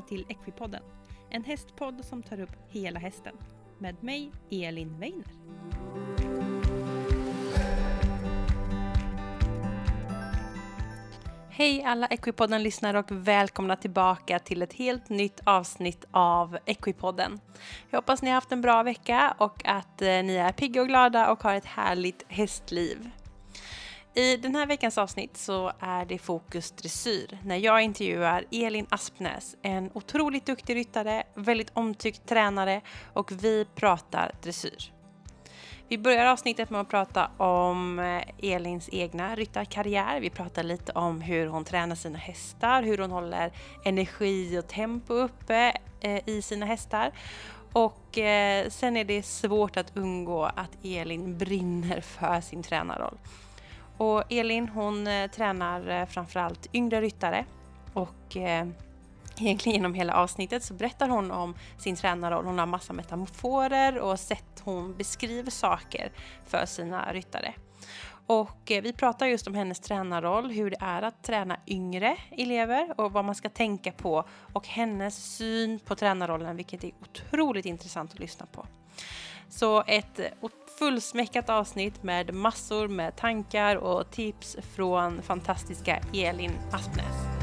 välkomna till Equipodden. En hästpodd som tar upp hela hästen. Med mig, Elin Weiner. Hej alla Equipodden-lyssnare och välkomna tillbaka till ett helt nytt avsnitt av Equipodden. Jag hoppas ni har haft en bra vecka och att eh, ni är pigga och glada och har ett härligt hästliv. I den här veckans avsnitt så är det fokus dressyr när jag intervjuar Elin Aspnäs, en otroligt duktig ryttare, väldigt omtyckt tränare och vi pratar dressyr. Vi börjar avsnittet med att prata om eh, Elins egna ryttarkarriär. Vi pratar lite om hur hon tränar sina hästar, hur hon håller energi och tempo uppe eh, i sina hästar. Och eh, sen är det svårt att undgå att Elin brinner för sin tränarroll. Och Elin hon eh, tränar eh, framförallt yngre ryttare och eh, egentligen genom hela avsnittet så berättar hon om sin tränarroll. Hon har massa metaforer och sätt hon beskriver saker för sina ryttare. Och eh, vi pratar just om hennes tränarroll, hur det är att träna yngre elever och vad man ska tänka på och hennes syn på tränarrollen, vilket är otroligt intressant att lyssna på. Så ett fullsmäckat avsnitt med massor med tankar och tips från fantastiska Elin Aspnäs.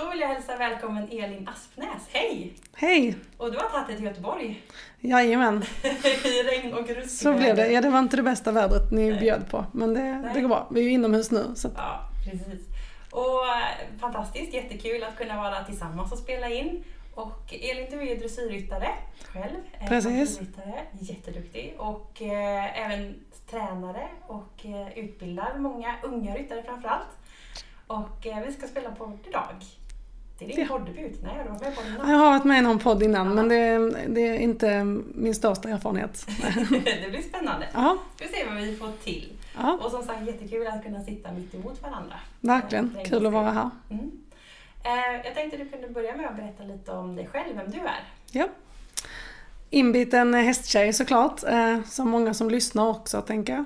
Då vill jag hälsa välkommen Elin Aspnäs. Hej! Hej! Och du har tagit dig till Göteborg Jajamän. i regn och rusk. Så blev det. Ja, det var inte det bästa vädret ni bjöd på. Men det, det går bra. Vi är ju inomhus nu. Så. Ja, precis. Och eh, fantastiskt, jättekul att kunna vara tillsammans och spela in. Och Elin, du är ju dressyrryttare själv. eh, Precis. Jätteduktig. Och eh, även tränare och eh, utbildar många unga ryttare framförallt. Och eh, vi ska spela podd idag. Det är din Ja. poddebut. Nej, har du varit med på Jag har varit med i någon podd innan Ja. men det, det är inte min största erfarenhet. det blir spännande. Ja, Ska vi se vad vi får till. ja Och som sagt jättekul att kunna sitta mitt emot varandra. verkligen. Kul att vara här. Mm. Eh, jag tänkte du kunde börja med att berätta lite om dig själv, vem du är. Ja. Inbiten hästtjej såklart, eh, som många som lyssnar också tänker jag.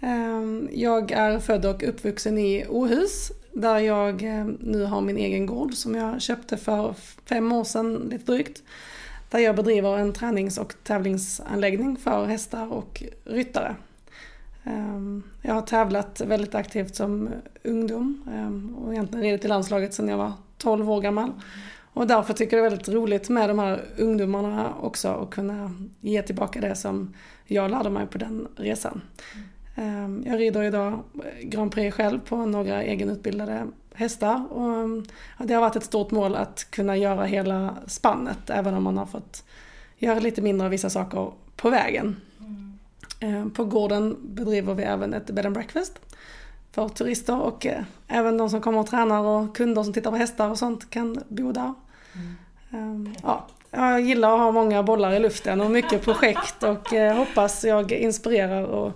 Ehm, jag är född och uppvuxen i Åhus där jag ehm, nu har min egen gård som jag köpte för fem år sedan lite drygt. Där jag bedriver en tränings och tävlingsanläggning för hästar och ryttare. Ehm, jag har tävlat väldigt aktivt som ungdom och egentligen ridit i landslaget sedan jag var 12 år gammal. Och därför tycker jag det är väldigt roligt med de här ungdomarna också och kunna ge tillbaka det som jag lärde mig på den resan. Ehm, Jag rider idag Grand Prix själv på några egenutbildade hästar och ja, det har varit ett stort mål att kunna göra hela spannet även om man har fått göra lite mindre av vissa saker på vägen. Ehm, På gården bedriver vi även ett bed and breakfast för turister och eh, även de som kommer och tränar och kunder som tittar på hästar och sånt kan bo där. Ehm, Ja, jag gillar att ha många bollar i luften och mycket projekt och eh, hoppas jag inspirerar och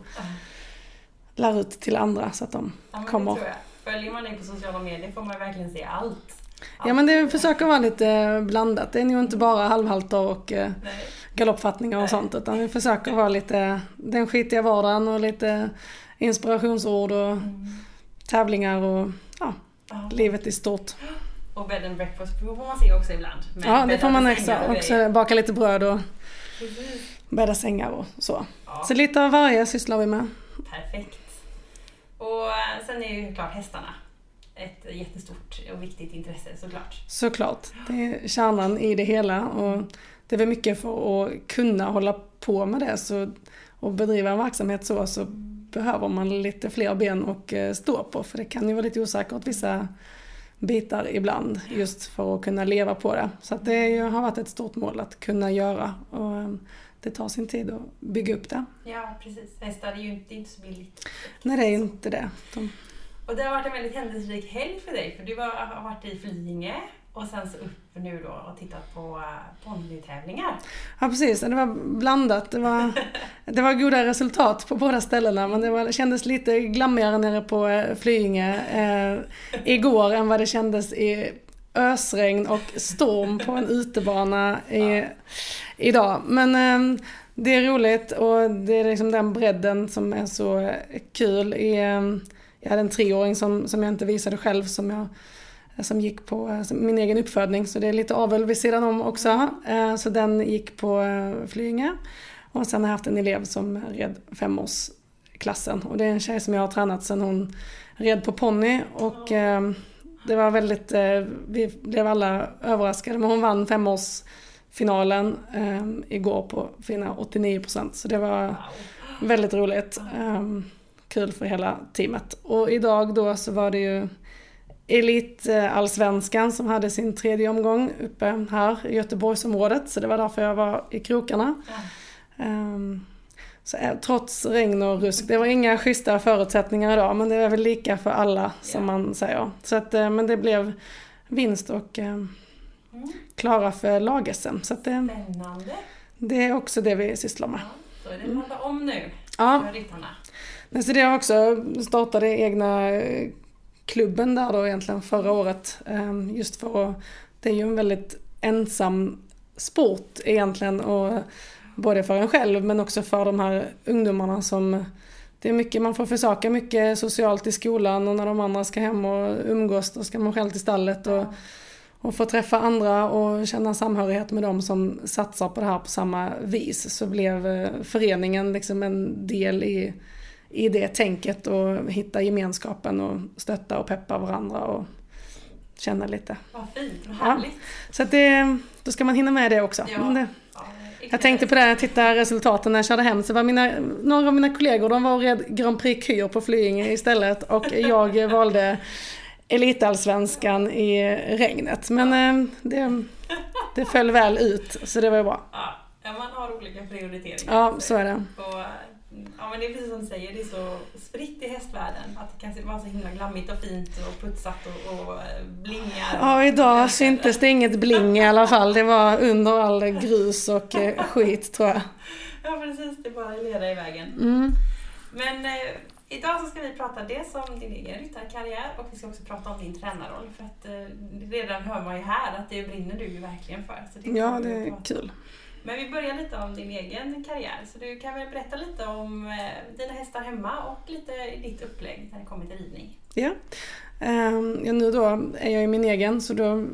lär ut till andra så att de Ja, kommer. Följer man dig på sociala medier får man verkligen se allt. Ja men det försöker vara lite blandat. Det är nog inte bara halvhalter och eh, Nej. galoppfattningar och Nej. sånt utan vi försöker vara lite den skitiga vardagen och lite inspirationsord och tävlingar och ja, Ja. livet i stort. Och bed and breakfast får man se också ibland. Ja, det får man också, också baka lite bröd och Precis. bädda sängar och så. Ja, Så lite av varje sysslar vi med. perfekt. Och eh, sen är ju klart hästarna ett jättestort och viktigt intresse såklart. Såklart. Det är kärnan i det hela och det är väl mycket för att kunna hålla på med det så, och bedriva en verksamhet så, så behöver man lite fler ben att eh, stå på för det kan ju vara lite osäkert vissa bitar ibland just för att kunna leva på det. Så att det har varit ett stort mål att kunna göra och eh, det tar sin tid att bygga upp det. Ja, precis. Hästar är ju inte, är inte så billigt. Nej, det är ju inte det. De, Och det har varit en väldigt händelserik helg för dig, för du har varit i Flyinge och sen så upp nu då och tittat på ponnytävlingar. Ja precis, det var blandat. Det var, det var goda resultat på båda ställena men det, var, kändes lite glammigare nere på eh, Flyinge eh, igår än vad det kändes i ösregn och storm på en utebana i, idag. Men eh, det är roligt och det är liksom den bredden som är så kul. I, ehm, jag hade en treåring som, som jag inte visade själv som jag som gick på eh, min egen uppfödning, så det är lite avel vid sidan om också. Eh, så den gick på eh, Flyinge. Och sen har jag haft en elev som red femårsklassen. Och det är en tjej som jag har tränat sedan hon red på ponny. Och ehm, det var väldigt, vi blev alla överraskade, men hon vann femårsfinalen igår på fina 89 procent. Så det var väldigt roligt. Kul för hela teamet. Och idag då så var det ju Elitallsvenskan som hade sin tredje omgång uppe här i Göteborgsområdet. Så det var därför jag var i krokarna. Ja. Um, så, eh, trots regn och rusk. Det var inga schyssta förutsättningar idag men det är väl lika för alla som man säger. Så att, eh, men det blev vinst och eh, mm. klara för lag-SM. Så att, eh, Spännande. Det är också det vi sysslar med. Ja, så är det ladda om nu ja. för ryttarna. Men så det har också startade egna klubben där då egentligen förra året. Just för att det är ju en väldigt ensam sport egentligen. Och både för en själv men också för de här ungdomarna som det är mycket, man får försaka mycket socialt i skolan och när de andra ska hem och umgås då ska man själv till stallet och, och få träffa andra och känna samhörighet med dem som satsar på det här på samma vis. Så blev eh, föreningen liksom en del i i det tänket och hitta gemenskapen och stötta och peppa varandra och känna lite. Vad fint, vad härligt. Ja. Så att det, då ska man hinna med det också. Ja. Jag tänkte på det, jag tittade resultaten när jag körde hem, så var mina, några av mina kollegor de var och red Grand Prix Kyr på Flyinge istället och jag valde Elitallsvenskan i regnet. Men. Eh, det, det föll väl ut, så det var ju bra. Ja, man har olika prioriteringar. Ja, så är det. Och Ja men det är precis som du säger, det är så spritt i hästvärlden. Att det kan vara så himla glammigt och fint och putsat och, och eh, blingar. Ja idag syntes det inget bling i alla fall. Det var under all grus och eh, skit tror jag. Ja precis, det bara leda i vägen. Mm. Men eh, idag så ska vi prata dels om din egen ryttarkarriär och vi ska också prata om din tränarroll. För att eh, redan hör man ju här att det brinner du ju verkligen för. Så det ja, det är kul. Men vi börjar lite om din egen karriär. Så du kan väl berätta lite om eh, dina hästar hemma och lite ditt upplägg när det kommer till ridning. Ja. Um, ja, nu då är jag ju min egen så då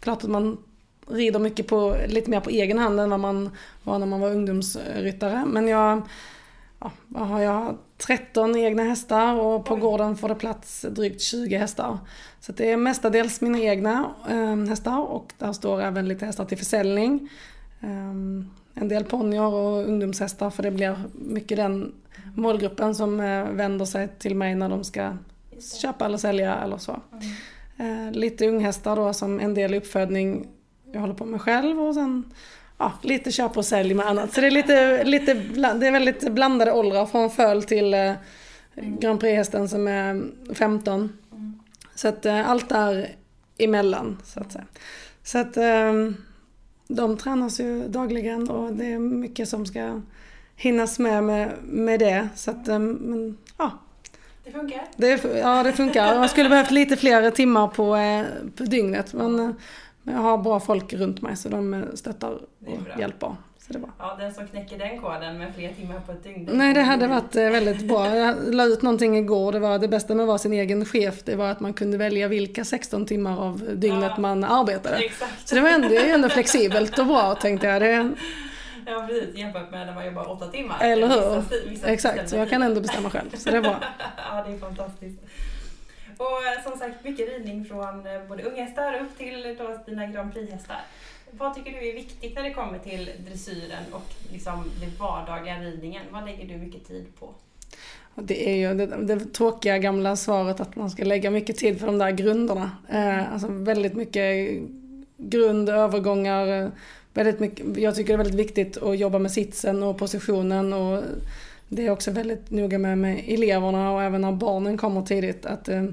klart att man rider mycket på, lite mer på egen hand än vad man var när man var ungdomsryttare. Men jag, ja, har jag, 13 egna hästar och på Oj. gården får det plats drygt 20 hästar. Så det är mestadels mina egna um, hästar och där står även lite hästar till försäljning. Um, en del ponnyer och ungdomshästar för det blir mycket den målgruppen som uh, vänder sig till mig när de ska köpa eller sälja eller så. Mm. Lite unghästar då som en del uppfödning jag håller på med själv och sen ja, lite köp och sälj med annat. Så det är, lite, lite det är väldigt blandade åldrar från föl till uh, Grand Prix-hästen som är 15. Mm. Så att allt är emellan så att säga. Så att um, de tränas ju dagligen och det är mycket som ska hinnas med med, med det. Så att, eh, men, ja. Det funkar? Det, ja, det funkar. Man skulle behövt lite fler timmar på, eh, på dygnet. Men, eh, men jag har bra folk runt mig så de stöttar och hjälper. Så det var. Ja, den som knäcker den koden med fler timmar på ett dygn. Nej, det hade varit eh, väldigt bra. Jag la ut någonting igår. Det var det bästa med att vara sin egen chef. Det var att man kunde välja vilka 16 timmar av dygnet ja, man arbetade. Exakt. Så det var ändå, ändå flexibelt och bra tänkte jag. Det, Ja precis, jämfört med när man jobbar åtta timmar. Eller hur? Vissa, vissa Exakt, så jag kan ändå bestämma själv. Så det är bra. ja, det är fantastiskt. Och eh, som sagt, mycket ridning från eh, både unghästar upp till då dina Grand Prix-hästar. Vad tycker du är viktigt när det kommer till dressyren och liksom den vardagliga ridningen? Vad lägger du mycket tid på? Det är ju det, det tråkiga gamla svaret att man ska lägga mycket tid på de där grunderna. Eh, alltså väldigt mycket grund, övergångar. Väldigt mycket, jag tycker det är väldigt viktigt att jobba med sitsen och positionen. Och det är också väldigt noga med, med eleverna och även när barnen kommer tidigt. Att eh,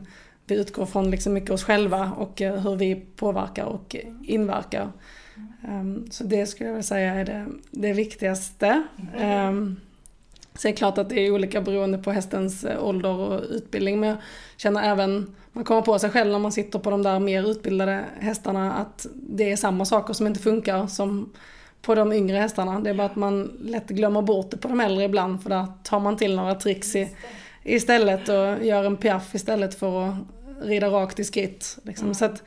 vi utgår från liksom mycket oss själva och eh, hur vi påverkar och inverkar. Um, så det skulle jag vilja säga är det, det viktigaste. Um, Så det är klart att det är olika beroende på hästens eh, ålder och utbildning. Men jag känner även, man kommer på sig själv när man sitter på de där mer utbildade hästarna att det är samma saker som inte funkar som på de yngre hästarna. Det är bara att man lätt glömmer bort det på de äldre ibland för där tar man till några tricks i, istället och gör en piaff istället för att rida rakt i skritt. Liksom. Så att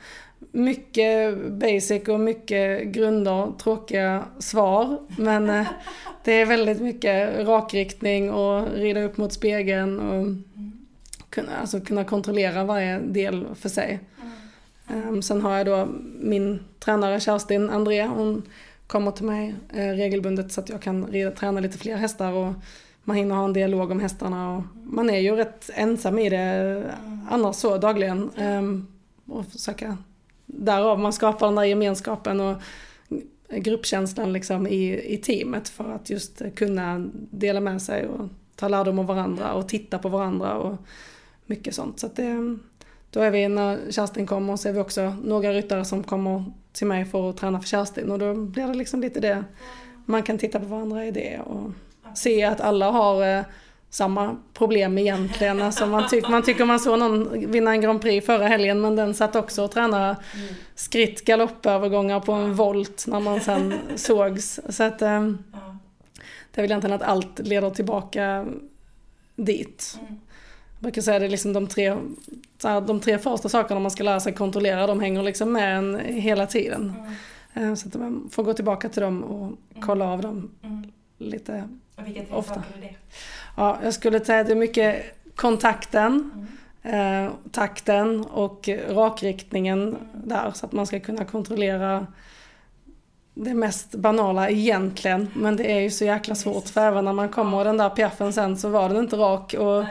mycket basic och mycket grunder, tråkiga svar. Men eh, det är väldigt mycket rakriktning och rida upp mot spegeln och kunna, alltså kunna kontrollera varje del för sig. Um, sen har jag då min tränare Kerstin André. Hon kommer till mig eh, regelbundet så att jag kan rida, träna lite fler hästar och man hinner ha en dialog om hästarna. Och man är ju rätt ensam i det annars så dagligen. Um, och försöka därav man skapar den där gemenskapen och gruppkänslan liksom i, i teamet för att just kunna dela med sig och ta lärdom av varandra och titta på varandra och mycket sånt. Så det, då är vi, när Kerstin kommer, så är vi också några ryttare som kommer till mig för att träna för Kerstin och då blir det liksom lite det, man kan titta på varandra i det och se att alla har eh, samma problem egentligen. Alltså man, tyck, man tycker man såg någon vinna en Grand Prix förra helgen men den satt också och tränade skritt galoppövergångar på en volt när man sen sågs. Så att eh, det är väl egentligen att allt leder tillbaka dit. Jag brukar säga det är liksom de tre, de tre första sakerna man ska lära sig kontrollera de hänger liksom med en hela tiden. Mm. Så att man får gå tillbaka till dem och kolla av dem mm. lite och vilka tre ofta. saker är det? Ja, jag skulle säga att det är mycket kontakten, mm. eh, takten och rakriktningen där så att man ska kunna kontrollera det mest banala egentligen. Men det är ju så jäkla svårt för även när man kommer den där piaffen sen så var den inte rak. Och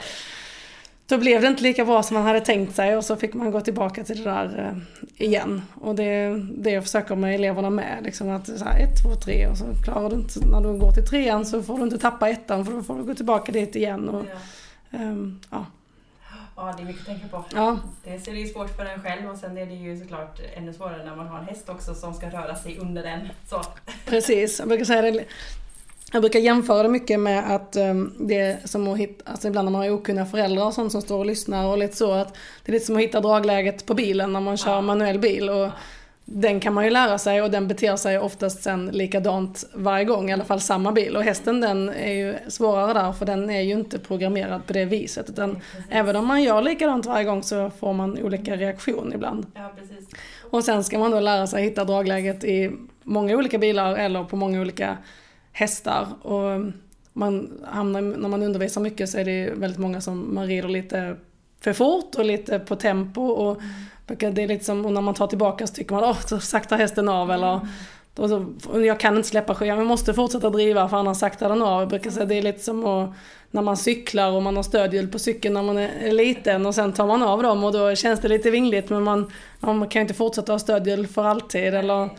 då blev det inte lika bra som man hade tänkt sig och så fick man gå tillbaka till det där eh, igen. Och det är det jag försöker med eleverna med. Liksom att så här, ett, två, tre och så klarar du inte, när du går till trean så får du inte tappa ettan för då får du gå tillbaka dit igen. Och, ja. Um, ja. Ja, det är mycket att tänka på. Ja. Dels är det ju svårt för en själv och sen är det ju såklart ännu svårare när man har en häst också som ska röra sig under den. Så. Precis, jag brukar säga det jag brukar jämföra det mycket med att um, det är som att hitta, alltså ibland när man har okunniga föräldrar och sånt som står och lyssnar och lite så att det är lite som att hitta dragläget på bilen när man kör ja. manuell bil. Och den kan man ju lära sig och den beter sig oftast sen likadant varje gång, i alla fall samma bil. Och hästen den är ju svårare där för den är ju inte programmerad på det viset. Utan även om man gör likadant varje gång så får man olika reaktion ibland. Ja, och sen ska man då lära sig hitta dragläget i många olika bilar eller på många olika hästar. Och man hamnar, när man undervisar mycket så är det väldigt många som man rider lite för fort och lite på tempo. Och mm. det är lite som, och när man tar tillbaka så tycker man åh, så saktar hästen av. Eller, mm. och jag kan inte släppa skyan, jag måste fortsätta driva för annars saktar den av. Jag brukar säga det är lite som att, när man cyklar och man har stödhjul på cykeln när man är liten och sen tar man av dem och då känns det lite vingligt men man, man kan inte fortsätta ha stödhjul för alltid. Eller,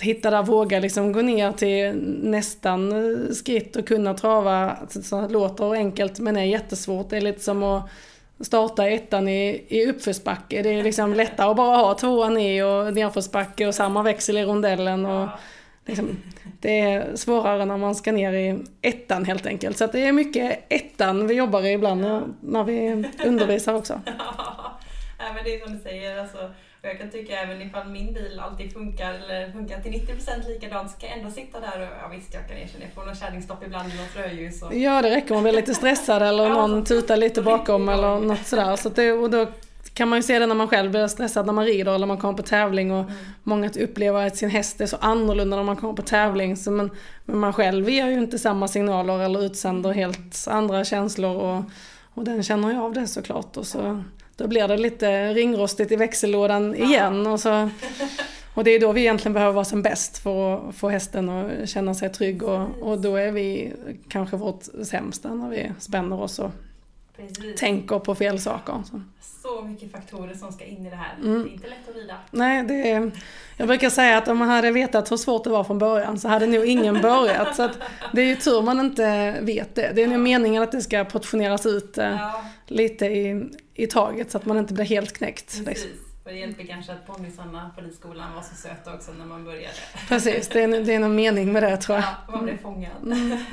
hitta där, våga liksom gå ner till nästan skritt och kunna trava. Så det låter enkelt men är jättesvårt. Det är lite som att starta ettan i, i uppförsbacke. Det är liksom lättare att bara ha tvåan i och nedförsbacke och samma växel i rondellen. Och liksom, det är svårare när man ska ner i ettan helt enkelt. Så det är mycket ettan vi jobbar i ibland när vi undervisar också. Ja, men det är som du säger, alltså, och jag kan tycka även ifall min bil alltid funkar eller funkar till 90% likadant så kan jag ändå sitta där och ja visst jag kan erkänna jag får någon kärringstopp ibland i något rödljus. Och... Ja det räcker om man blir lite stressad eller någon tutar lite bakom eller något sådär. Så det, och då kan man ju se det när man själv blir stressad när man rider eller man kommer på tävling och mm. många upplever att sin häst är så annorlunda när man kommer på tävling. Så men, men man själv ger ju inte samma signaler eller utsänder helt andra känslor och, och den känner ju av det såklart. Och så, då blir det lite ringrostigt i växellådan igen. Och, så, och det är då vi egentligen behöver vara som bäst för att få hästen att känna sig trygg. Och, och då är vi kanske vårt sämsta när vi spänner oss och Precis. tänker på fel saker. Så. så mycket faktorer som ska in i det här. Mm. Det är inte lätt att rida. Nej, det är, jag brukar säga att om man hade vetat hur svårt det var från början så hade nog ingen börjat. Så det är ju tur man inte vet det. Det är ja. nog meningen att det ska portioneras ut eh, ja. lite i, i taget så att man inte blir helt knäckt. Precis. Liksom. Och det hjälper kanske att ponnysarna på ridskolan var så söta också när man började. Precis, det är, det är någon mening med det tror jag. Ja, man blev fångad. Mm.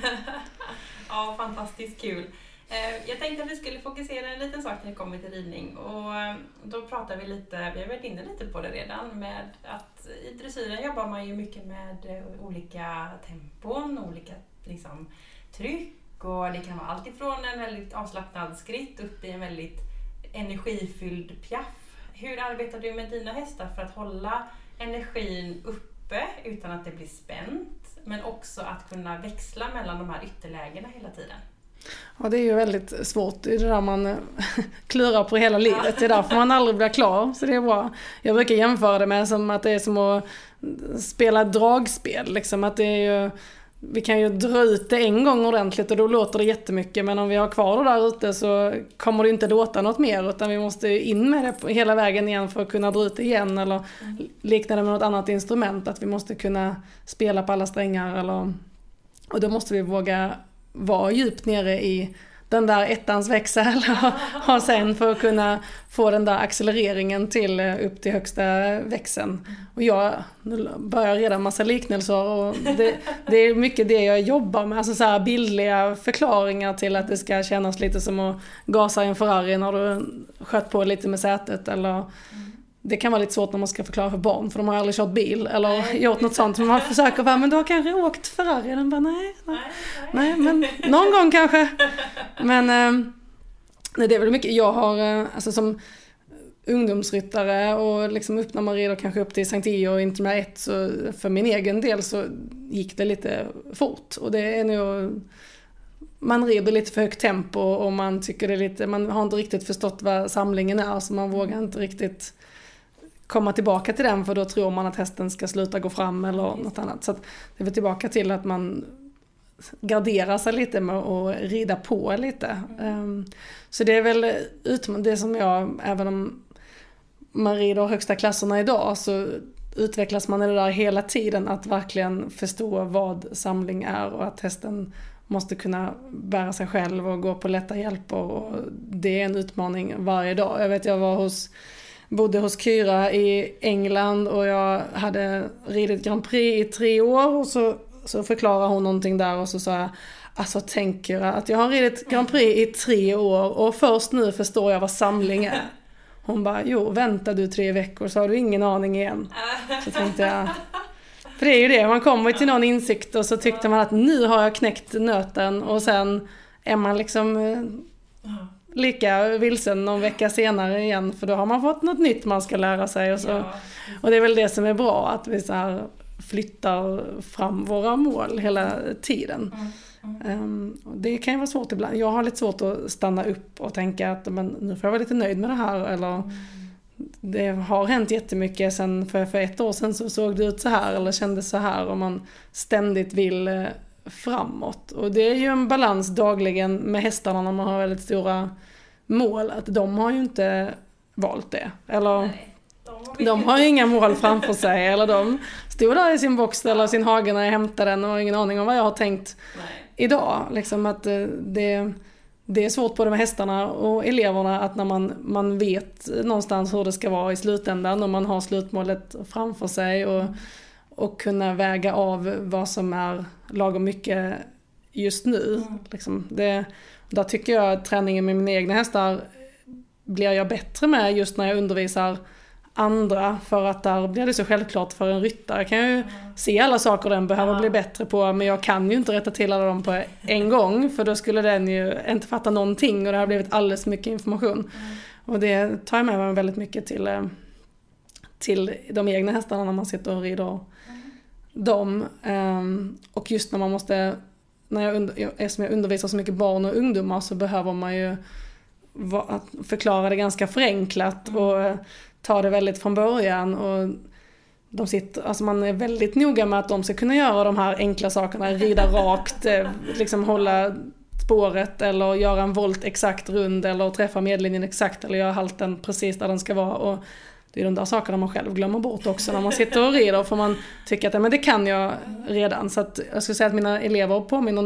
Ja, fantastiskt kul. Eh, jag tänkte att vi skulle fokusera en liten sak när det kommer till ridning och eh, då pratar vi lite, vi har varit inne lite på det redan, med att i dressyren jobbar man ju mycket med eh, olika tempon, olika liksom, tryck och det kan vara allt ifrån en väldigt avslappnad skritt upp i en väldigt energifylld piaff. Hur arbetar du med dina hästar för att hålla energin uppe utan att det blir spänt, men också att kunna växla mellan de här ytterlägena hela tiden? Ja, det är ju väldigt svårt. Det är det där man eh, klurar på hela livet. Det är därför man aldrig blir klar. Så det är bra. Jag brukar jämföra det med som att det är som att spela dragspel. Liksom att det är ju, vi kan ju dra ut det en gång ordentligt och då låter det jättemycket. Men om vi har kvar det där ute så kommer det inte låta något mer. Utan vi måste in med det hela vägen igen för att kunna dra ut det igen. Eller likna det med något annat instrument. Att vi måste kunna spela på alla strängar. Eller, och då måste vi våga vara djupt nere i den där ettans växel och sen för att kunna få den där accelereringen till eh, upp till högsta växeln. Och jag nu börjar redan massa liknelser och det, det, är mycket det jag jobbar med, alltså så här bildliga förklaringar till att det ska kännas lite som att gasa i en Ferrari när du sköt på lite med sätet eller det kan vara lite svårt när man ska förklara för barn för de har aldrig kört bil eller nej, gjort något sånt. Men man försöker bara, men du har kanske åkt Ferrari? Den bara, nej, nej, nej, men någon gång kanske. Men eh, nej, det är väl mycket, jag har, eh, alltså som ungdomsryttare och liksom upp när man rider kanske upp till Sankt Io och inte med ett så för min egen del så gick det lite fort. Och det är nog man rider lite för högt tempo och man tycker det är lite, man har inte riktigt förstått vad samlingen är så man vågar inte riktigt komma tillbaka till den för då tror man att hästen ska sluta gå fram eller något annat. Så det är väl tillbaka till att man garderar sig lite med att rida på lite. Um, så det är väl det som jag, även om man rider högsta klasserna idag så utvecklas man i det där hela tiden att verkligen förstå vad samling är och att hästen måste kunna bära sig själv och gå på lätta hjälper och det är en utmaning varje dag. Jag vet jag var hos bodde hos Kyra i England och jag hade ridit Grand Prix i tre år och så, så förklarade hon någonting där och så sa jag Alltså tänk Kyra att jag har ridit Grand Prix i tre år och först nu förstår jag vad samling är. Hon bara, jo vänta du tre veckor så har du ingen aning igen. Så tänkte jag, för det är ju det, man kommer till någon insikt och så tyckte man att nu har jag knäckt nöten och sen är man liksom eh, lika vilsen någon vecka senare igen för då har man fått något nytt man ska lära sig. Och, så. Ja. och det är väl det som är bra, att vi så flyttar fram våra mål hela tiden. Mm. Mm. Um, det kan ju vara svårt ibland. Jag har lite svårt att stanna upp och tänka att men, nu får jag vara lite nöjd med det här. Eller, mm. Det har hänt jättemycket sen för, för ett år sedan så såg det ut så här eller kändes så här och man ständigt vill eh, framåt. Och det är ju en balans dagligen med hästarna när man har väldigt stora mål. Att de har ju inte valt det. Eller Nej, de, de har ju inga mål framför sig. Eller de stod där i sin box eller sin hage när jag hämtade den och har ingen aning om vad jag har tänkt Nej. idag. Liksom att eh, det, det är svårt både med hästarna och eleverna att när man, man vet någonstans hur det ska vara i slutändan och man har slutmålet framför sig och, och kunna väga av vad som är lagom mycket just nu. Mm. Liksom det, där tycker jag att träningen med mina egna hästar blir jag bättre med just när jag undervisar andra för att där blir det så självklart för en ryttare kan ju se alla saker den behöver bli bättre på men jag kan ju inte rätta till alla dem på en gång för då skulle den ju inte fatta någonting och det har blivit alldeles mycket information. Mm. Och det tar jag med mig väldigt mycket till, eh, till de egna hästarna när man sitter och rider dem. Ehm, och just när man måste, när jag, eftersom jag undervisar så mycket barn och ungdomar så behöver man ju förklara det ganska förenklat mm. och eh, ta det väldigt från början. Och de sitter, alltså man är väldigt noga med att de ska kunna göra de här enkla sakerna, rida rakt, eh, liksom hålla spåret eller göra en volt exakt rund eller träffa medlinjen exakt eller göra halten precis där den ska vara. Och det är de där sakerna man själv glömmer bort också när man sitter och rider för man tycker att men det kan jag redan. Så att jag skulle säga att mina elever påminner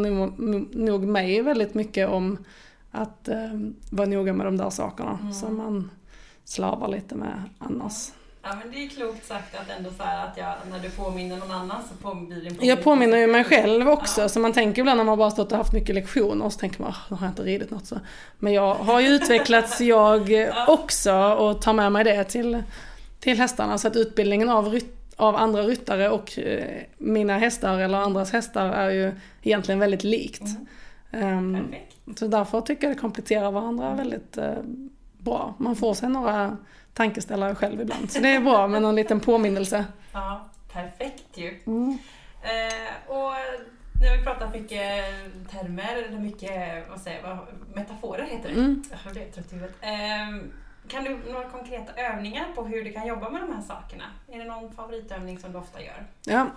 nog mig väldigt mycket om att eh, vara noga med de där sakerna mm. som man slavar lite med annars. Ja men det är klokt sagt att ändå så här att jag, när du påminner någon annan så påminner din Jag påminner ju mig själv också, ja. så man tänker ibland när man bara stått och haft mycket lektioner och så tänker man, nu har jag inte ridit något så. Men jag har ju utvecklats jag ja. också och tar med mig det till, till hästarna. Så att utbildningen av, av andra ryttare och eh, mina hästar eller andras hästar är ju egentligen väldigt likt. Mm. Um, så därför tycker jag det kompletterar varandra mm. väldigt uh, bra. Man får sig några tankeställare själv ibland. Så det är bra med någon liten påminnelse. Ja, perfekt ju. Mm. Eh, och nu har vi pratat mycket termer, eller mycket vad säger, vad, metaforer heter det. Mm. Jag blev trött i. Eh, kan du några konkreta övningar på hur du kan jobba med de här sakerna? Är det någon favoritövning som du ofta gör? Ja,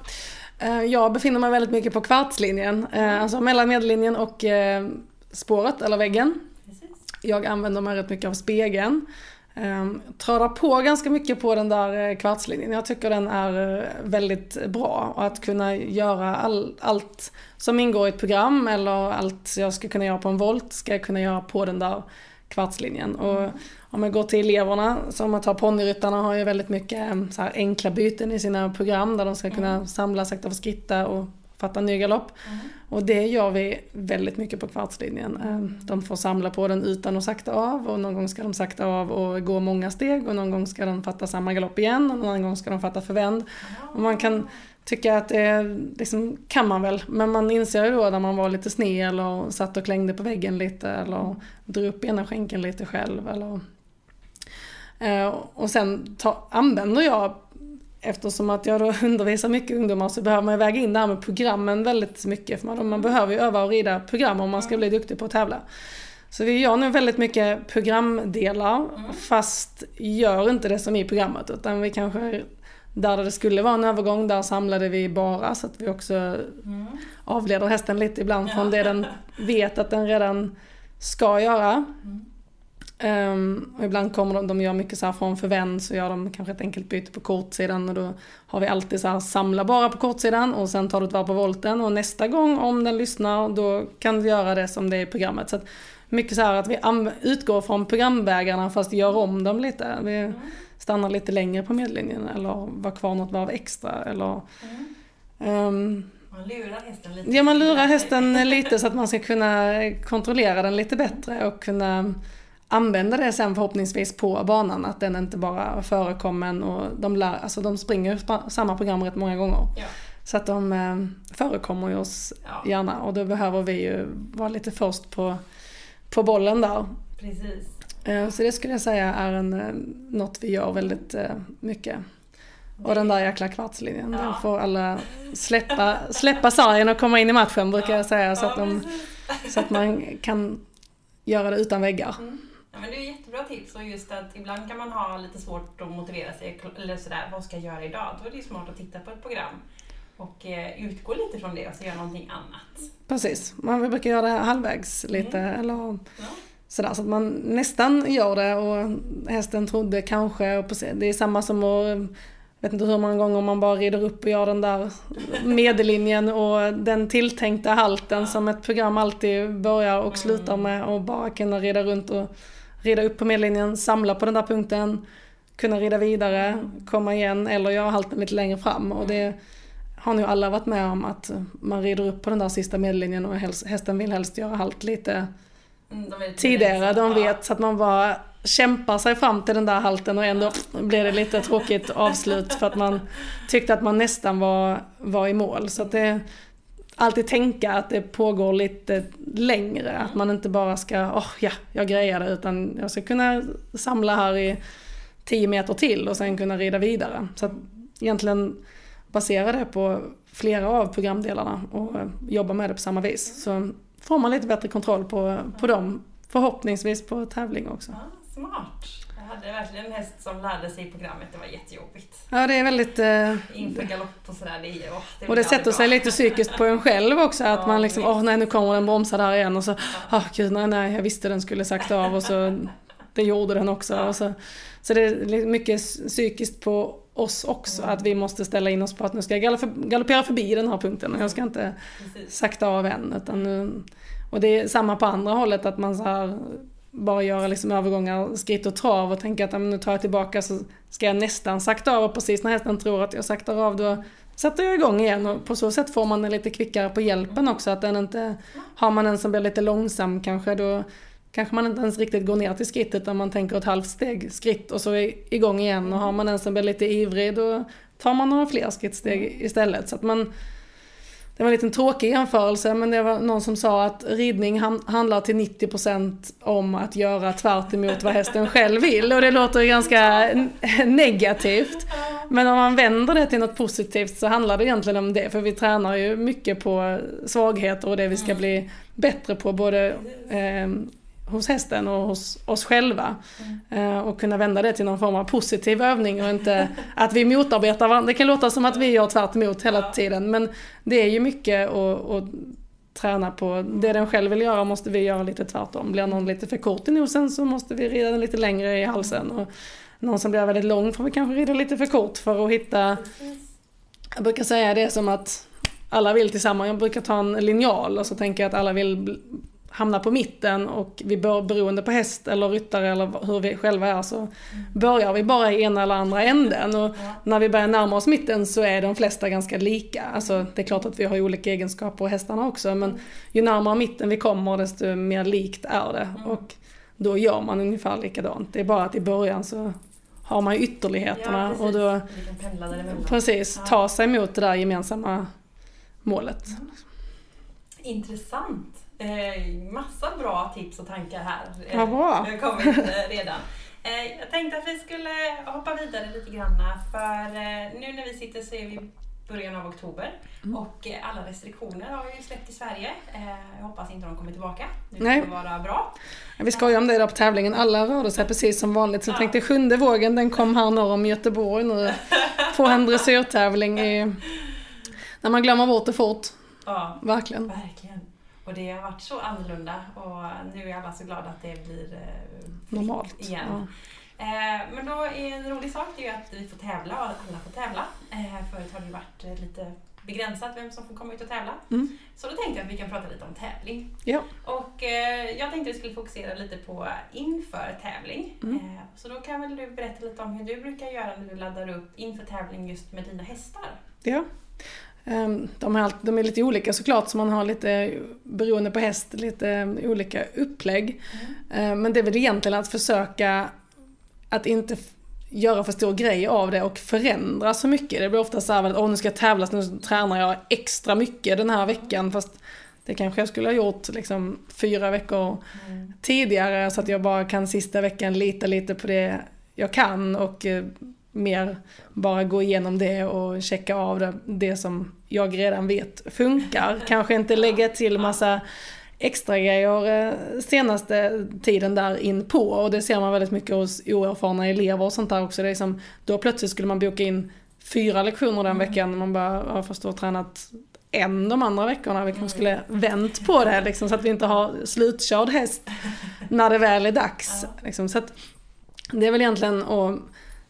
eh, jag befinner mig väldigt mycket på kvartslinjen, eh, mm. alltså mellan medellinjen och eh, spåret eller väggen. Precis. Jag använder mig rätt mycket av spegeln. Um, tradar på ganska mycket på den där eh, kvartslinjen. Jag tycker den är eh, väldigt bra. Och att kunna göra all, allt som ingår i ett program eller allt jag ska kunna göra på en volt ska jag kunna göra på den där kvartslinjen. Och om jag går till eleverna, som att ha ponnyryttarna har ju väldigt mycket eh, så enkla byten i sina program där de ska kunna mm. samla sakta och skritta och fatta ny galopp. Mm. Och det gör vi väldigt mycket på kvartslinjen. Eh, de får samla på den utan att sakta av och någon gång ska de sakta av och gå många steg och någon gång ska de fatta samma galopp igen och någon gång ska de fatta förvänd. Och man kan tycka att det liksom, kan man väl, men man inser ju då när man var lite sned eller satt och klängde på väggen lite eller drog upp ena skänken lite själv eller eh, och sen ta, använder jag eftersom att jag då undervisar mycket ungdomar så behöver man väga in det här med programmen väldigt mycket. För man, man behöver ju öva och rida program om man ska bli duktig på att tävla. Så vi gör nu väldigt mycket programdelar mm. fast gör inte det som i programmet utan vi kanske där det skulle vara en övergång, där samlade vi bara så att vi också mm. avleder hästen lite ibland från det den vet att den redan ska göra. Mm. Um, och ibland kommer de, de gör mycket så här från förvänd så gör de kanske ett enkelt byte på kortsidan och då har vi alltid så här samla bara på kortsidan och sen tar du ett varv på volten och nästa gång om den lyssnar då kan du göra det som det är i programmet. Så att mycket så här att vi utgår från programvägarna fast gör om dem lite. Vi mm. stannar lite längre på medellinjen eller var kvar något varv extra eller mm. um, man lurar hästen lite. Ja, man lurar hästen lite så att man ska kunna kontrollera den lite bättre och kunna använda det sen förhoppningsvis på banan. Att den inte bara förekommer och de, lär, alltså de springer samma program rätt många gånger. Ja. Så att de eh, förekommer ju oss ja. gärna och då behöver vi ju vara lite först på, på bollen där. Precis. Eh, så det skulle jag säga är en, eh, något vi gör väldigt eh, mycket. Och den där jäkla kvartslinjen, ja. den får alla släppa, släppa sargen och komma in i matchen brukar jag säga. Så att, de, så att man kan göra det utan väggar. Mm. Ja, men det är jättebra tips och just att ibland kan man ha lite svårt att motivera sig eller sådär, vad ska jag göra idag? Då är det ju smart att titta på ett program och eh, utgå lite från det och så göra någonting annat. Precis, man brukar göra det halvvägs lite mm. eller ja. sådär så att man nästan gör det och hästen trodde kanske, och det är samma som att vet inte hur många gånger man bara rider upp och gör den där medellinjen och den tilltänkta halten som ett program alltid börjar och slutar mm. med och bara kunna rida runt och rida upp på medellinjen, samla på den där punkten, kunna rida vidare, komma igen eller göra halten lite längre fram. Och det har nog alla varit med om att man rider upp på den där sista medellinjen och hästen vill helst göra halt lite mm, de tidigare. De vet så att man bara kämpar sig fram till den där halten och ändå blir det lite tråkigt avslut för att man tyckte att man nästan var, var i mål. Så det, alltid tänka att det pågår lite längre. Att man inte bara ska, åh oh, ja, jag grejar det, utan jag ska kunna samla här i 10 meter till och sen kunna rida vidare. Så att egentligen basera det på flera av programdelarna och jobba med det på samma vis. Så får man lite bättre kontroll på, på dem, förhoppningsvis på tävling också. Ja, smart! Hade verkligen en häst som lärde sig programmet, det var jättejobbigt. Ja, det är väldigt... Eh, Inför galopp och sådär, det, är, oh, det Och det sätter sig lite psykiskt på en själv också, att ja, man liksom, åh oh, nej nu kommer den bromsa där igen och så, åh oh, gud nej, nej jag visste den skulle sakta av och så, det gjorde den också. Ja. Och så, så det är mycket psykiskt på oss också, mm. att vi måste ställa in oss på att nu ska jag galoppera förbi den här punkten och jag ska inte Precis. sakta av än. Utan nu, och det är samma på andra hållet, att man så här bara göra liksom övergångar, skritt och trav och tänka att nu tar jag tillbaka så ska jag nästan sakta av och precis när hästen tror att jag saktar av då sätter jag igång igen och på så sätt får man den lite kvickare på hjälpen också. Att den inte, har man en som blir lite långsam kanske då kanske man inte ens riktigt går ner till skrittet utan man tänker ett halvt steg skritt och så är igång igen. Och har man en som blir lite ivrig då tar man några fler skrittsteg istället. Så att man, det var en liten tråkig jämförelse men det var någon som sa att ridning handlar till 90% om att göra tvärt emot vad hästen själv vill och det låter ganska negativt. Men om man vänder det till något positivt så handlar det egentligen om det för vi tränar ju mycket på svagheter och det vi ska bli bättre på både eh, hos hästen och hos oss själva. Mm. Och kunna vända det till någon form av positiv övning och inte att vi motarbetar varandra. Det kan låta som att vi gör tvärt emot hela tiden men det är ju mycket att, att träna på. Det den själv vill göra måste vi göra lite tvärtom. Blir någon lite för kort i nosen så måste vi rida den lite längre i halsen. Och någon som blir väldigt lång får vi kanske rida lite för kort för att hitta... Jag brukar säga det som att alla vill tillsammans. Jag brukar ta en linjal och så tänker jag att alla vill hamnar på mitten och vi bör, beroende på häst eller ryttare eller hur vi själva är så börjar vi bara i ena eller andra änden. Och när vi börjar närma oss mitten så är de flesta ganska lika. Alltså det är klart att vi har olika egenskaper och hästarna också men ju närmare mitten vi kommer desto mer likt är det. Mm. Och då gör man ungefär likadant. Det är bara att i början så har man ytterligheterna ja, och då precis, ta sig mot det där gemensamma målet. Intressant. Eh, massa bra tips och tankar här. Eh, Vad bra! Det har kommit eh, redan. Eh, jag tänkte att vi skulle hoppa vidare lite grann för eh, nu när vi sitter så är vi början av oktober mm. och eh, alla restriktioner har ju släppt i Sverige. Jag hoppas inte de kommer tillbaka. Kommer Nej. vara bra. Vi skojar om det där på tävlingen. Alla rörde sig precis som vanligt. Så jag tänkte sjunde vågen den kom här norr om Göteborg nu. På en dressyrtävling i... När man glömmer bort det fort. Ja, verkligen. verkligen. Och det har varit så annorlunda och nu är alla så glada att det blir eh, normalt igen. Ja. Eh, men då är en rolig sak det är att vi får tävla och alla får tävla. Eh, förut har det varit lite begränsat vem som får komma ut och tävla. Mm. Så då tänkte jag att vi kan prata lite om tävling. Ja. Och jag tänkte att vi skulle fokusera lite på inför tävling. Mm. så då kan väl du berätta lite om hur du brukar göra när du laddar upp inför tävling just med dina hästar? Ja. Ehm, de är, de är lite olika såklart, så man har lite, beroende på häst, lite olika upplägg. Mm. Ehm, men det är väl egentligen att försöka att inte göra för stor grej av det och förändra så mycket. Det blir ofta så här att åh, nu ska jag tävla, så nu tränar jag extra mycket den här veckan. Fast det kanske jag skulle ha gjort liksom fyra veckor mm. tidigare så att jag bara kan sista veckan lita lite på det jag kan och eh, mer bara gå igenom det och checka av det, det som jag redan vet funkar. Kanske inte lägga till massa extra grejer eh, senaste tiden där in på och det ser man väldigt mycket hos oerfarna elever och sånt där också. Det är som, då plötsligt skulle man boka in fyra lektioner den mm. veckan. Man bara, har fast då tränat en de andra veckorna. Vi kanske skulle vänt på det liksom, så att vi inte har slutkörd häst när det väl är dags. Liksom. Så att, det är väl egentligen att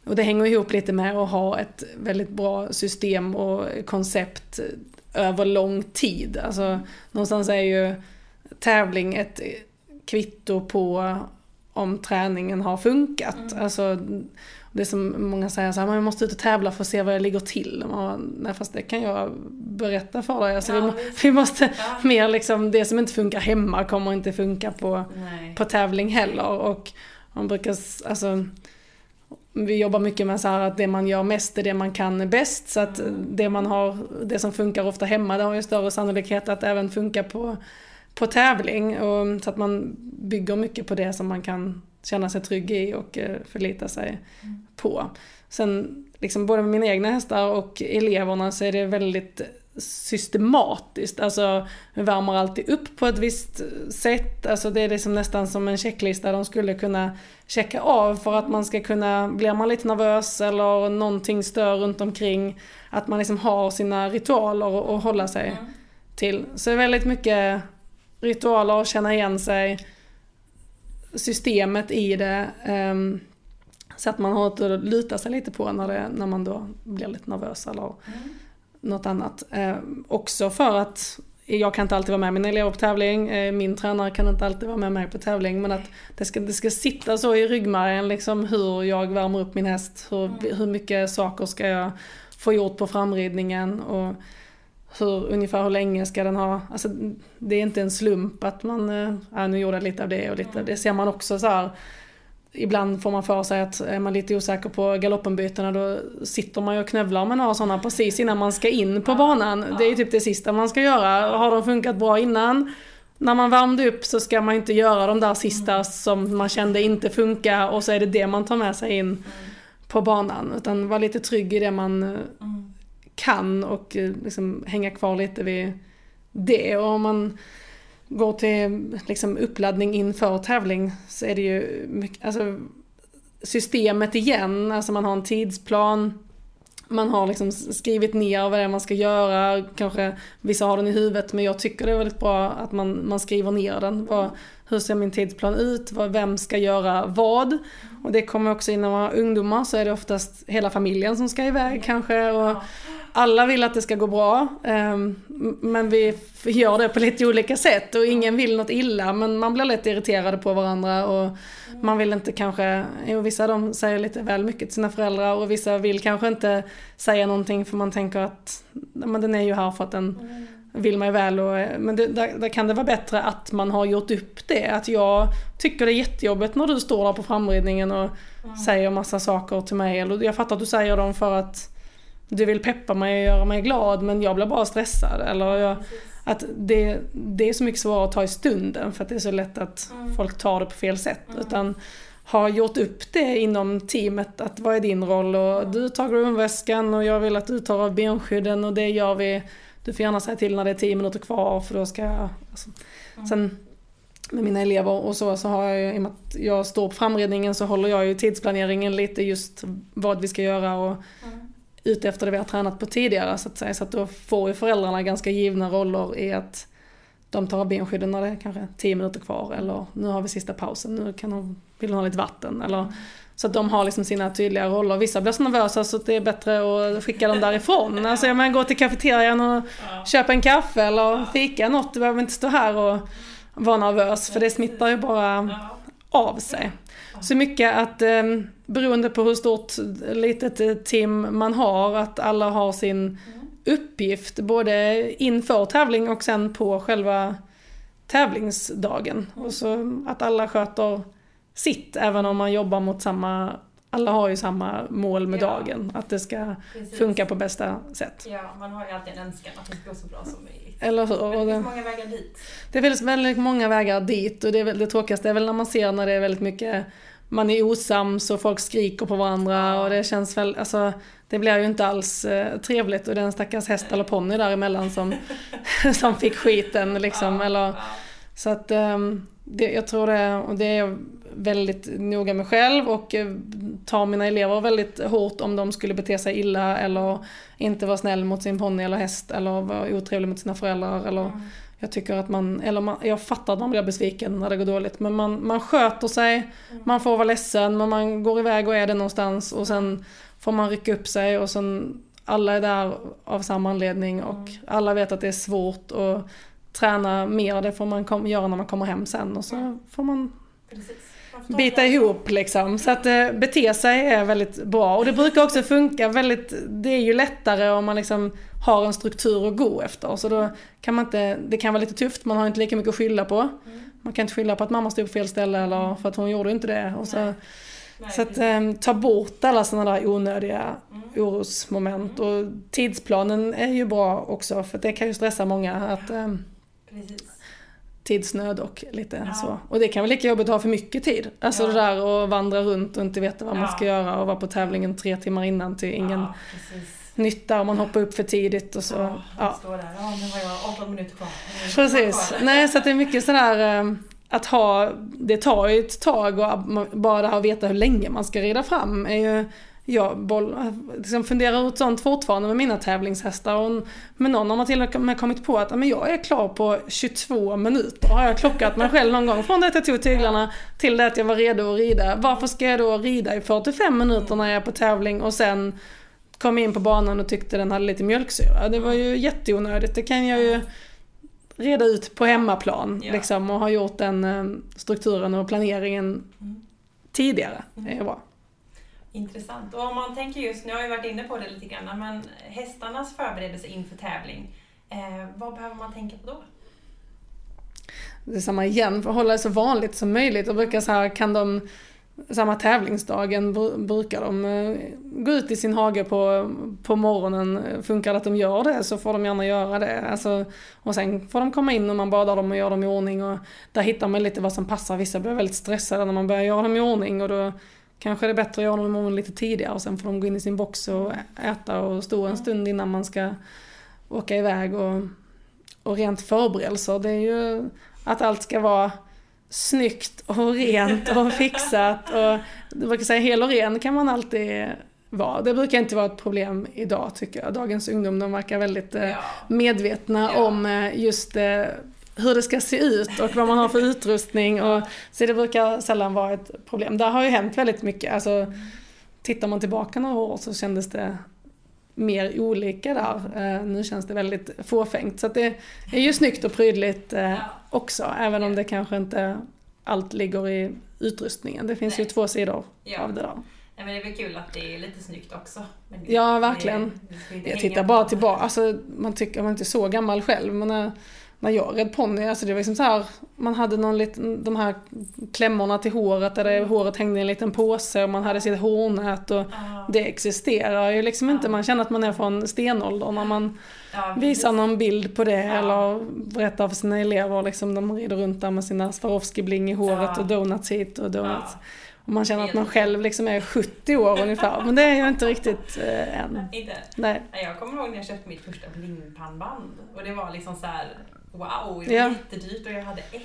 och det hänger ihop lite med att ha ett väldigt bra system och koncept över lång tid. Alltså, någonstans är ju tävling ett kvitto på om träningen har funkat. Mm. Alltså, det som många säger så här, man måste ut och tävla för att se vad jag ligger till. Man, nej fast det kan jag berätta för dig. Alltså, ja, vi, vi, måste ja. mer liksom, det som inte funkar hemma kommer inte funka på, på tävling heller. Och man brukar, alltså vi jobbar mycket med så att det man gör mest är det man kan bäst. Så att det man har, det som funkar ofta hemma, det har ju större sannolikhet att även funka på, på tävling. Och, så att man bygger mycket på det som man kan känna sig trygg i och eh, förlita sig på. Sen liksom både med mina egna hästar och eleverna så är det väldigt systematiskt. Alltså, vi värmer alltid upp på ett visst sätt. Alltså det är liksom nästan som en checklista de skulle kunna checka av för att man ska kunna, blir man lite nervös eller någonting stör runt omkring, att man liksom har sina ritualer att hålla sig mm. till. Så det är väldigt mycket ritualer, känna igen sig, systemet i det. Um, så att man har att luta sig lite på när, det, när man då blir lite nervös eller mm något annat. Eh, också för att jag kan inte alltid vara med mina elever på tävling, eh, min tränare kan inte alltid vara med mig på tävling. Men att det ska, det ska sitta så i ryggmärgen liksom hur jag värmer upp min häst. Hur, mm. hur mycket saker ska jag få gjort på framridningen. Och hur, ungefär hur länge ska den ha, alltså det är inte en slump att man, eh, ja, nu gjorde jag lite av det och lite av det. ser man också så här, Ibland får man för sig att är man lite osäker på galoppenbytena då sitter man ju och knövlar om man har sådana precis innan man ska in på banan. Det är ju typ det sista man ska göra. Har de funkat bra innan? När man värmde upp så ska man inte göra de där sista som man kände inte funkar och så är det det man tar med sig in på banan. Utan vara lite trygg i det man kan och eh, liksom hänga kvar lite vid det. Och om man går till liksom uppladdning inför tävling så är det ju mycket, alltså, systemet igen, alltså man har en tidsplan, man har liksom skrivit ner vad det är man ska göra, kanske vissa har den i huvudet men jag tycker det är väldigt bra att man, man skriver ner den. Vad, hur ser min tidsplan ut? Vem ska göra vad? Och det kommer också in när man har ungdomar så är det oftast hela familjen som ska iväg kanske. Och alla vill att det ska gå bra. Men vi gör det på lite olika sätt och ingen vill något illa men man blir lätt irriterade på varandra och man vill inte kanske, jo vissa de säger lite väl mycket till sina föräldrar och vissa vill kanske inte säga någonting för man tänker att men den är ju här för att den vill mig väl. Och, men det, där, där, kan det vara bättre att man har gjort upp det. Att jag tycker det är jättejobbigt när du står där på framridningen och mm. säger massa saker till mig. Eller jag fattar att du säger dem för att du vill peppa mig och göra mig glad men jag blir bara stressad. Eller jag, att det, det är så mycket svårare att ta i stunden för att det är så lätt att mm. folk tar det på fel sätt. Mm. Utan har gjort upp det inom teamet att vad är din roll och du tar grundväskan och jag vill att du tar av benskydden och det gör vi du får gärna säga till när det är 10 minuter kvar för då ska jag... Alltså. Mm. Sen med mina elever och så, så har jag ju, i och med att jag står på framredningen så håller jag ju tidsplaneringen lite just vad vi ska göra och. Ute efter det vi har tränat på tidigare så att säga. Så att då får ju föräldrarna ganska givna roller i att de tar av benskydden när det är kanske 10 minuter kvar eller nu har vi sista pausen, nu kan de, vill de ha lite vatten eller. Så att de har liksom sina tydliga roller. Vissa blir så nervösa så det är bättre att skicka dem därifrån. Alltså jag menar gå till kafeterian och ja. köpa en kaffe eller fika något. Du behöver inte stå här och vara nervös för det smittar ju bara av sig. Så mycket att eh, beroende på hur stort litet team man har, att alla har sin uppgift både inför tävling och sen på själva tävlingsdagen. Och så att alla sköter sitt även om man jobbar mot samma alla har ju samma mål med ja. dagen, att det ska Precis. funka på bästa sätt. Ja, man har ju alltid en önskan att det ska gå så bra som möjligt. Eller hur? Men det finns många vägar dit. Det väldigt, väldigt många vägar dit och det, är väl, det tråkigaste är väl när man ser när det är väldigt mycket man är osams och folk skriker på varandra och det känns väl, alltså det blir ju inte alls eh, trevligt och den stackars häst eller ponny däremellan som, som fick skiten liksom. Eller, Så att um, det, jag tror det, och det är väldigt noga med själv och eh, tar mina elever väldigt hårt om de skulle bete sig illa eller inte vara snäll mot sin ponny eller häst eller vara otrevlig mot sina föräldrar. Eller mm. Jag tycker att man, eller man, jag fattar att man blir besviken när det går dåligt men man, man sköter sig, mm. man får vara ledsen men man går iväg och är det någonstans och sen får man rycka upp sig och sen alla är där av samma anledning och mm. alla vet att det är svårt och träna mer, det får man kom, göra när man kommer hem sen och så får man Precis bita ihop liksom. Så att eh, bete sig är väldigt bra. Och det brukar också funka väldigt, det är ju lättare om man liksom har en struktur att gå efter. Så då kan man inte, det kan vara lite tufft, man har inte lika mycket att skylla på. Mm. Man kan inte skylla på att mamma stod på fel ställe eller för att hon gjorde inte det. Och så, Nej, så att eh, ta bort alla sådana där onödiga mm. orosmoment. Och tidsplanen är ju bra också för det kan ju stressa många. Att, eh, tidsnöd och lite ja. så. Och det kan vara lika jobbigt att ha för mycket tid. Alltså ja. det där att vandra runt och inte veta vad ja. man ska göra och vara på tävlingen tre timmar innan till ingen nytta och man hoppar upp för tidigt och så. Ja, ja. Står där. ja nu har jag 18 minuter kvar. Precis. Kvar. Nej, så att det är mycket sådär eh, att ha, det tar ju ett tag och bara det här att veta hur länge man ska rida fram är ju jag boll, liksom funderar ut sånt fortfarande med mina tävlingshästar. Och med någon har man till och med kommit på att men jag är klar på 22 minuter. Har jag klockat mig själv någon gång. Från det att jag tog tyglarna till det att jag var redo att rida. Varför ska jag då rida i 45 minuter när jag är på tävling och sen kom in på banan och tyckte den hade lite mjölksyra. Det var ju jätteonödigt. Det kan jag ju reda ut på hemmaplan Ja. liksom, och ha gjort den eh, strukturen och planeringen Mm. tidigare. Det är bra. Intressant. Och om man tänker just, nu har jag varit inne på det lite grann, men hästarnas förberedelse inför tävling, eh, vad behöver man tänka på då? Det är samma igen, för att hålla det så vanligt som möjligt. Jag brukar så här, kan de samma tävlingsdagen br- brukar de eh, gå ut i sin hage på, på morgonen. Funkar det att de gör det så får de gärna göra det. Alltså, och sen får de komma in och man badar dem och gör dem i ordning. Och där hittar man lite vad som passar. Vissa blir väldigt stressade när man börjar göra dem i ordning. Och då kanske det är bättre att göra dem i ordning lite tidigare. Och sen får de gå in i sin box och äta och stå en stund innan man ska åka iväg. Och, och rent förberedelser, det är ju att allt ska vara snyggt och rent och fixat. Och jag brukar säga hel och ren kan man alltid vara. Det brukar inte vara ett problem idag tycker jag. Dagens ungdom de verkar väldigt eh, medvetna Ja. om eh, just eh, hur det ska se ut och vad man har för utrustning. Och, så det brukar sällan vara ett problem. Där har ju hänt väldigt mycket. Alltså, tittar man tillbaka några år så kändes det mer olika där. Eh, nu känns det väldigt fåfängt. Så det är ju snyggt och prydligt eh, också. Även om det kanske inte allt ligger i utrustningen. Det finns ju Nej. två sidor Ja. av det där. Nej, men det är väl kul att det är lite snyggt också. Det- Ja, verkligen. det- det Jag tittar bara tillbaka, alltså man tycker, man är inte så gammal själv, men när, när jag red ponny, alltså det var liksom så här, man hade någon liten, de här klämmorna till håret där det, håret hängde i en liten påse och man hade sitt hårnät och Ja, det existerar ju liksom inte, man känner att man är från stenåldern när man ja, visar någon bild på det Ja. eller berättar för sina elever liksom, de rider runt där med sina Swarovski-bling i håret Ja. och donuts hit och donuts. Ja. Och man känner att man själv liksom är 70 år ungefär, men det är ju inte riktigt eh, än. Inte? Nej, Jag kommer ihåg när jag köpte mitt första blingpannband och det var liksom så här: wow, det var Ja. jättedyrt och jag hade ett.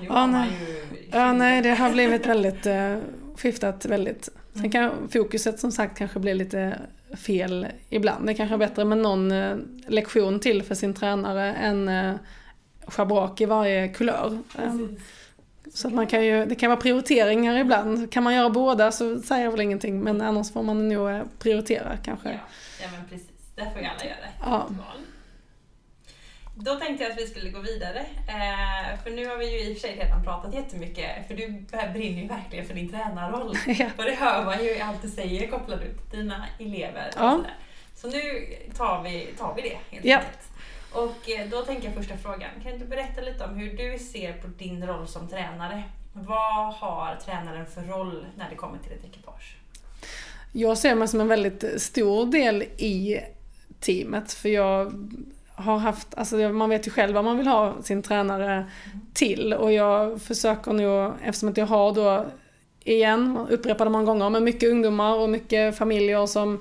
Ja, nej. ju Ja, 20. nej, det har blivit väldigt, eh, skiftat väldigt. Sen Mm. kan fokuset som sagt kanske bli lite fel ibland. Det kanske är bättre med någon eh, lektion till för sin tränare än eh, schabrak i varje kulör. Eh, Precis. så att man kan ju, det kan vara prioriteringar ibland. Kan man göra båda så säger jag väl ingenting men annars får man nog eh, prioritera kanske. Ja, ja, men precis. Där får ju alla göra ett Ja. val. Då tänkte jag att vi skulle gå vidare. Eh, för nu har vi ju i och för sig redan pratat jättemycket, för du brinner ju verkligen för din tränarroll. Ja. Och det hör man ju i allt du säger kopplat till dina elever. Ja. Så nu tar vi, tar vi det helt Ja. enkelt. Och eh, då tänker jag första frågan. Kan du berätta lite om hur du ser på din roll som tränare? Vad har tränaren för roll när det kommer till ett ekipage? Jag ser mig som en väldigt stor del i teamet för jag har haft, alltså man vet ju själv vad man vill ha sin tränare till och jag försöker nog, eftersom att jag har då, igen, upprepade många gånger, men mycket ungdomar och mycket familjer som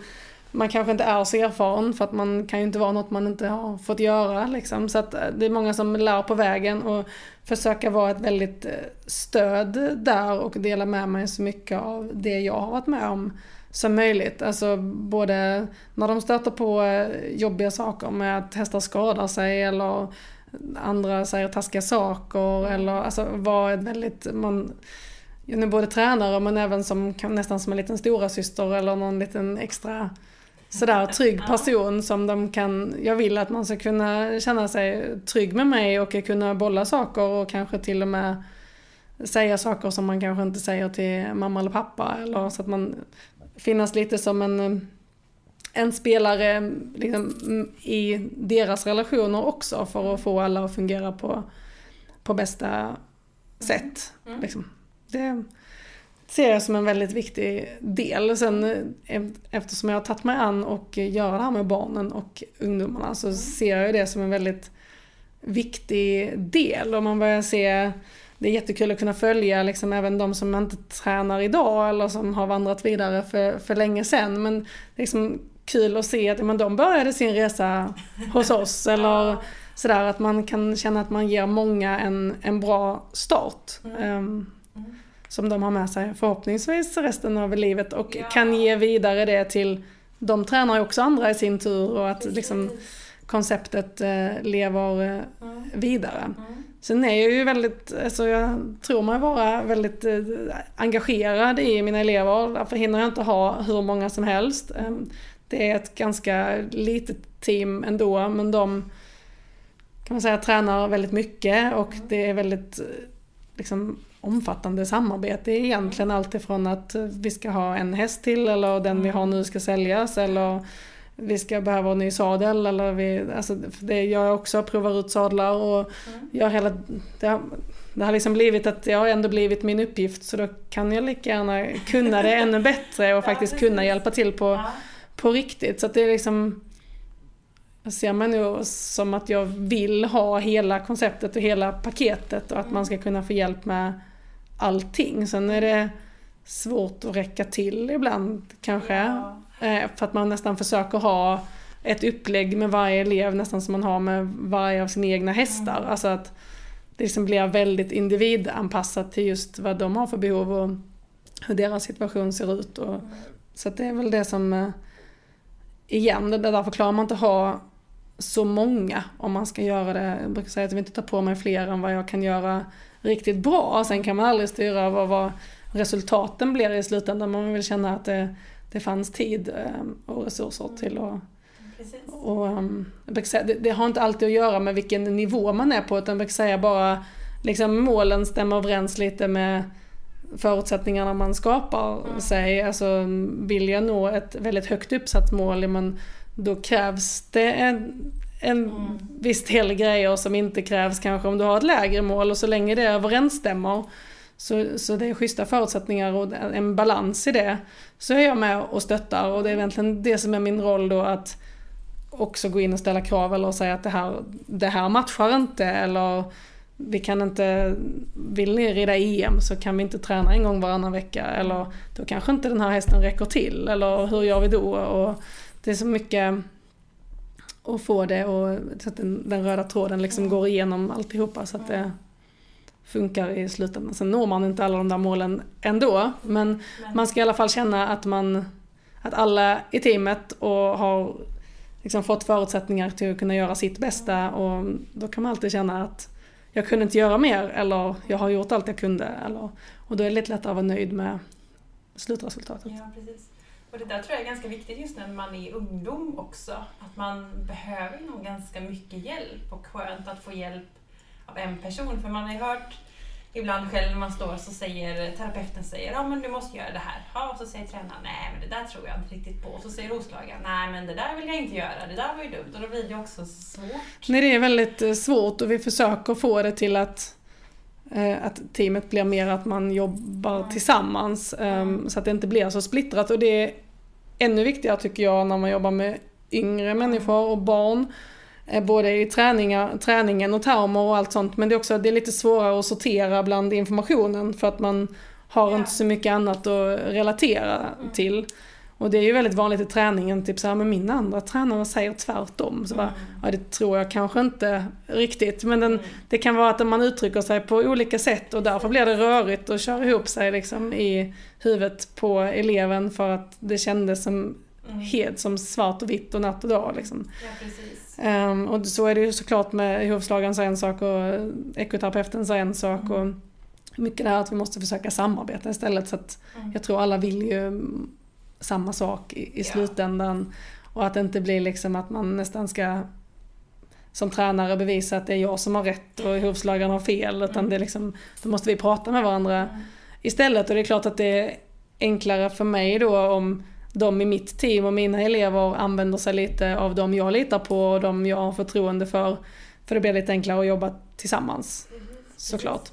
man kanske inte är så erfaren för att man kan ju inte vara något man inte har fått göra liksom. Så att eh, det är många som lär på vägen och försöka vara ett väldigt eh, stöd där och dela med mig så mycket av det jag har varit med om som möjligt. Alltså både när de stöter på eh, jobbiga saker med att hästar skadar sig eller andra säger taskiga saker eller alltså vara ett väldigt, man, är både tränare men även som nästan som en liten stora syster eller någon liten extra sådär trygg person som de kan, jag vill att man ska kunna känna sig trygg med mig och kunna bolla saker och kanske till och med säga saker som man kanske inte säger till mamma eller pappa eller så att man finnas lite som en, en spelare liksom, mm, i deras relationer också för att få alla att fungera på, på bästa sätt. Mm. Liksom. Det ser jag som en väldigt viktig del. Sen eh, eftersom jag har tagit mig an och gör det här med barnen och ungdomarna så ser jag det som en väldigt viktig del. Och man börjar se, det är jättekul att kunna följa liksom även de som inte tränar idag eller som har vandrat vidare för, för länge sedan. Men liksom kul att se att men de började sin resa hos oss. Eller sådär att man kan känna att man ger många en, en bra start. Mm. ehm, Mm. som de har med sig förhoppningsvis resten av livet och Ja. kan ge vidare det till de tränar ju också andra i sin tur och att liksom konceptet eh, lever eh, Mm. vidare. Sen är jag ju väldigt, alltså jag tror mig vara väldigt eh, engagerad i mina elever. Därför hinner jag inte ha hur många som helst. Ehm, det är ett ganska litet team ändå men de kan man säga, tränar väldigt mycket och det är väldigt eh, liksom, omfattande samarbete egentligen. Alltifrån att vi ska ha en häst till eller den vi har nu ska säljas eller vi ska behöva en ny sadel eller vi, alltså det gör jag också, provar ut sadlar och mm. gör hela, det har, det har liksom blivit att det har ändå blivit min uppgift så då kan jag lika gärna kunna det ännu bättre och faktiskt kunna hjälpa till på, ja. på riktigt. Så det är liksom jag ser mig nog som att jag vill ha hela konceptet och hela paketet och att man ska kunna få hjälp med allting. Sen är det svårt att räcka till ibland kanske. Ja. Eh, för att man nästan försöker ha ett upplägg med varje elev nästan som man har med varje av sina egna hästar. Mm. Alltså att det liksom blir väldigt individanpassat till just vad de har för behov och hur deras situation ser ut. Och. Så det är väl det som, eh, igen, det därför klarar man inte ha så många om man ska göra det. Jag brukar säga att jag vill inte ta på mig fler än vad jag kan göra riktigt bra. Sen kan man aldrig styra vad, vad resultaten blir i slutändan. Man vill känna att det, det fanns tid eh, och resurser till att och, um, det, det, har inte alltid att göra med vilken nivå man är på utan jag säga bara liksom målen stämmer överens lite med förutsättningarna man skapar mm. sig. Alltså vill jag nå ett väldigt högt uppsatt mål, men då krävs det en, en mm. viss del grejer som inte krävs kanske om du har ett lägre mål och så länge det överensstämmer så, så det är schyssta förutsättningar och en balans i det så är jag med och stöttar och det är egentligen det som är min roll då att också gå in och ställa krav eller säga att det här, det här matchar inte eller vi kan inte, vill ni rida EM så kan vi inte träna en gång varannan vecka eller då kanske inte den här hästen räcker till eller hur gör vi då? Och det är så mycket att få det och så att den, den röda tråden liksom går igenom alltihopa så att det funkar i slutändan. Sen når man inte alla de där målen ändå men man ska i alla fall känna att man att alla i teamet och har liksom fått förutsättningar till att kunna göra sitt bästa och då kan man alltid känna att jag kunde inte göra mer eller jag har gjort allt jag kunde. Eller, och då är det lite lättare att vara nöjd med slutresultatet. Ja, precis. Och det där tror jag är ganska viktigt just när man är ungdom också. Att man behöver nog ganska mycket hjälp och skönt att få hjälp av en person. För man har ju hört ibland själv när man står så säger terapeuten säger ja men du måste göra det här. Ja, och så säger tränaren nej men det där tror jag inte riktigt på. Och så säger hovslagaren nej men det där vill jag inte göra, det där var ju dumt. Och då blir det också svårt. Nej det är väldigt eh, svårt och vi försöker få det till att eh, att teamet blir mer att man jobbar mm. tillsammans mm. så att det inte blir så splittrat. Och det är ännu viktigare tycker jag när man jobbar med yngre människor och barn. Eh, både i träningar, träningen och termer och allt sånt. Men det är också det är lite svårare att sortera bland informationen för att man har ja. inte så mycket annat att relatera mm. till. Och det är ju väldigt vanligt i träningen, typ såhär, men min andra tränare säger tvärtom. Så bara, mm. ja det tror jag kanske inte riktigt. Men den, mm. det kan vara att man uttrycker sig på olika sätt och därför blir det rörigt och kör ihop sig liksom i huvudet på eleven för att det kändes som, mm. helt som svart och vitt och natt och dag. Liksom. Ja, Um, och så är det ju såklart med hovslagaren säger en sak och ekoterapeuten säger en sak. Mm. Och mycket det här att vi måste försöka samarbeta istället. Så att mm. jag tror alla vill ju samma sak i, i slutändan. Och att det inte blir liksom att man nästan ska som tränare bevisa att det är jag som har rätt och hovslagaren har fel. Utan mm. det är liksom, då måste vi prata med varandra mm. istället. Och det är klart att det är enklare för mig då om de i mitt team och mina elever använder sig lite av de jag litar på och de jag har förtroende för. För det blir lite enklare att jobba tillsammans. Mm, såklart.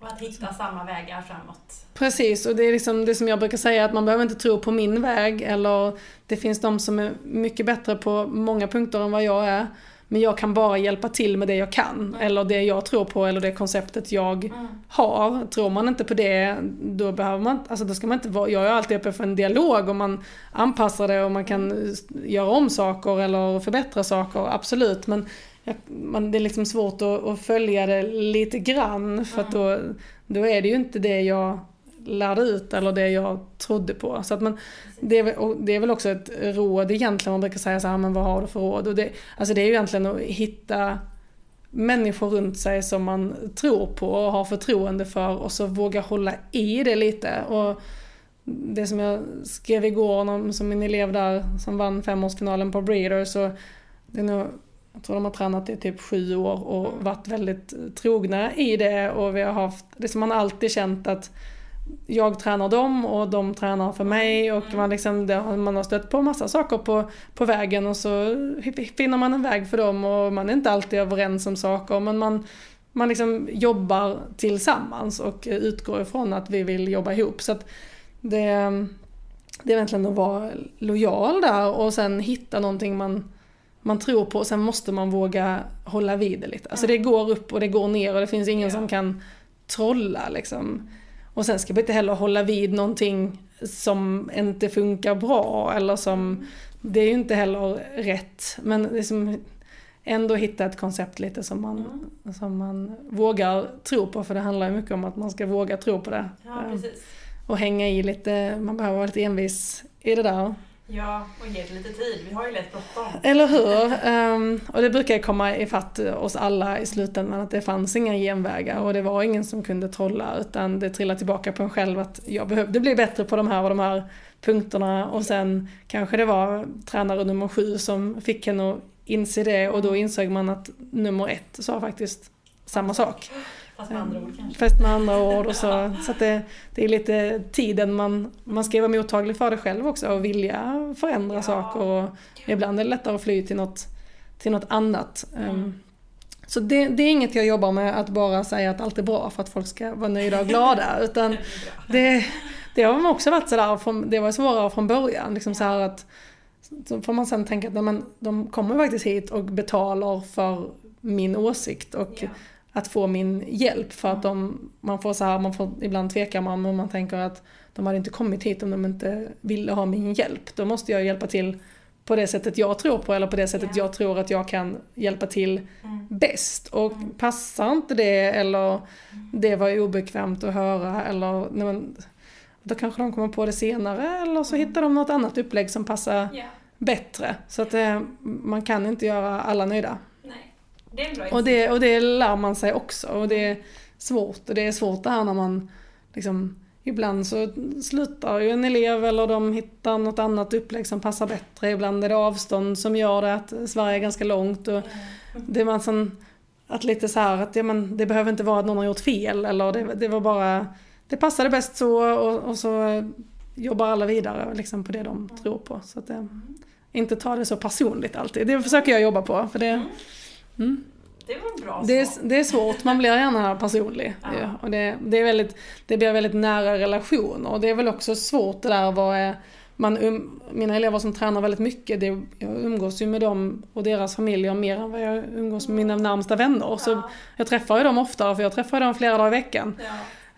Och att hitta samma vägar framåt. Precis, och det är liksom det som jag brukar säga att man behöver inte tro på min väg eller det finns de som är mycket bättre på många punkter än vad jag är. Men jag kan bara hjälpa till med det jag kan. Mm. Eller det jag tror på eller det konceptet jag mm. har. Tror man inte på det, då behöver man alltså då ska man inte vara, jag är alltid öppen för en dialog och man anpassar det och man kan mm. göra om saker eller förbättra saker, absolut. Men jag, man, det är liksom svårt att, att, följa det lite grann för att då, då är det ju inte det jag lärde ut eller det jag trodde på. Så att man, det, är, det är väl också ett råd egentligen, man brukar säga så här, men vad har du för råd? Och det, alltså det är ju egentligen att hitta människor runt sig som man tror på och har förtroende för och så våga hålla i det lite. Och det som jag skrev igår om, som min elev där som vann femårsfinalen på Breeder så det är nog jag tror de har tränat i typ sju år och varit väldigt trogna i det och vi har haft, det som man alltid känt att jag tränar dem och de tränar för mig och man, liksom, det, man har stött på massa saker på, på vägen och så finner man en väg för dem och man är inte alltid överens om saker men man, man liksom jobbar tillsammans och utgår ifrån att vi vill jobba ihop. Så det, det är egentligen att vara lojal där och sen hitta någonting man, man tror på och sen måste man våga hålla vid det lite. Alltså det går upp och det går ner och det finns ingen som kan trolla liksom. Och sen ska vi inte heller hålla vid någonting som inte funkar bra eller som, det är ju inte heller rätt. Men liksom ändå hitta ett koncept lite som man, mm. som man vågar tro på för det handlar ju mycket om att man ska våga tro på det. Ja, precis. Och hänga i lite, man behöver vara lite envis i det där. Ja, och ge det lite tid. Vi har ju lätt bråttom. Eller hur? Um, och det brukar komma ifatt oss alla i slutändan att det fanns inga genvägar och det var ingen som kunde trolla utan det trillade tillbaka på en själv att jag behövde bli bättre på de här och de här punkterna och sen kanske det var tränare nummer sju som fick henne att inse det och då insåg man att nummer ett sa faktiskt samma sak. Fast med andra ord kanske. Fast med andra ord. Och så så det, det är lite tiden man, man ska vara mottaglig för det själv också och vilja förändra ja. saker. Och ibland är det lättare att fly till något, till något annat. Mm. Så det, det, är inget jag jobbar med att bara säga att allt är bra för att folk ska vara nöjda och glada. utan det, det har också varit sådär, det var svårare från början. Liksom så att, så får man sen tänka att nej, men, de kommer faktiskt hit och betalar för min åsikt. Och yeah att få min hjälp för att de, man får så här, man får, ibland tvekar man men man tänker att de hade inte kommit hit om de inte ville ha min hjälp. Då måste jag hjälpa till på det sättet jag tror på eller på det sättet yeah. jag tror att jag kan hjälpa till mm. bäst. Och mm. passar inte det eller mm. det var obekvämt att höra eller men, då kanske de kommer på det senare eller så mm. hittar de något annat upplägg som passar yeah. bättre. Så att eh, man kan inte göra alla nöjda. Det och det, och det lär man sig också och det är svårt. Och det är svårt det här när man liksom Ibland så slutar ju en elev eller de hittar något annat upplägg som passar bättre. Ibland är det avstånd som gör det att Sverige är ganska långt. Och det är man som, att lite så här att ja, men det behöver inte vara att någon har gjort fel eller det, det var bara Det passade bäst så och, och så jobbar alla vidare liksom på det de tror på. Så att det, inte ta det så personligt alltid. Det försöker jag jobba på. För det, Mm. Det var bra det är, det är svårt, man blir gärna personlig. Ja. Ja, och det, det, är väldigt, det blir väldigt nära relationer. Och det är väl också svårt det där vad är, man, um, mina elever som tränar väldigt mycket, det, jag umgås ju med dem och deras familjer mer än vad jag umgås med mina närmsta vänner. Ja. Så jag träffar ju dem oftare, för jag träffar dem flera dagar i veckan.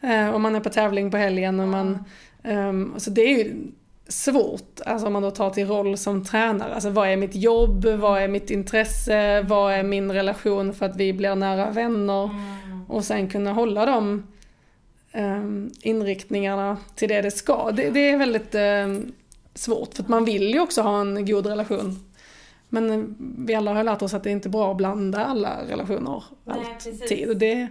Ja. Eh, och man är på tävling på helgen och man... Um, så det är ju svårt, alltså om man då tar till roll som tränare. Alltså vad är mitt jobb, vad är mitt intresse, vad är min relation för att vi blir nära vänner. Mm. Och sen kunna hålla de um, inriktningarna till det det ska. Det, det är väldigt um, svårt för att man vill ju också ha en god relation men vi alla har lärt oss att det inte är bra att blanda alla relationer alltid. Och det,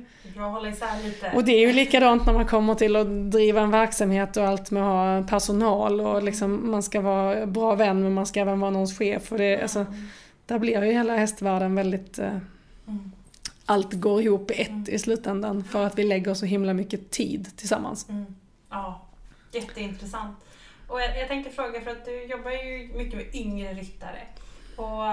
och det är ju likadant när man kommer till att driva en verksamhet och allt med att ha personal och liksom man ska vara bra vän men man ska även vara någons chef. Och det, mm. alltså, där blir ju hela hästvärlden väldigt eh, mm. Allt går ihop i ett mm. i slutändan för att vi lägger så himla mycket tid tillsammans. Mm. Ja, jätteintressant. Och jag, jag tänkte fråga, för att du jobbar ju mycket med yngre ryttare. Och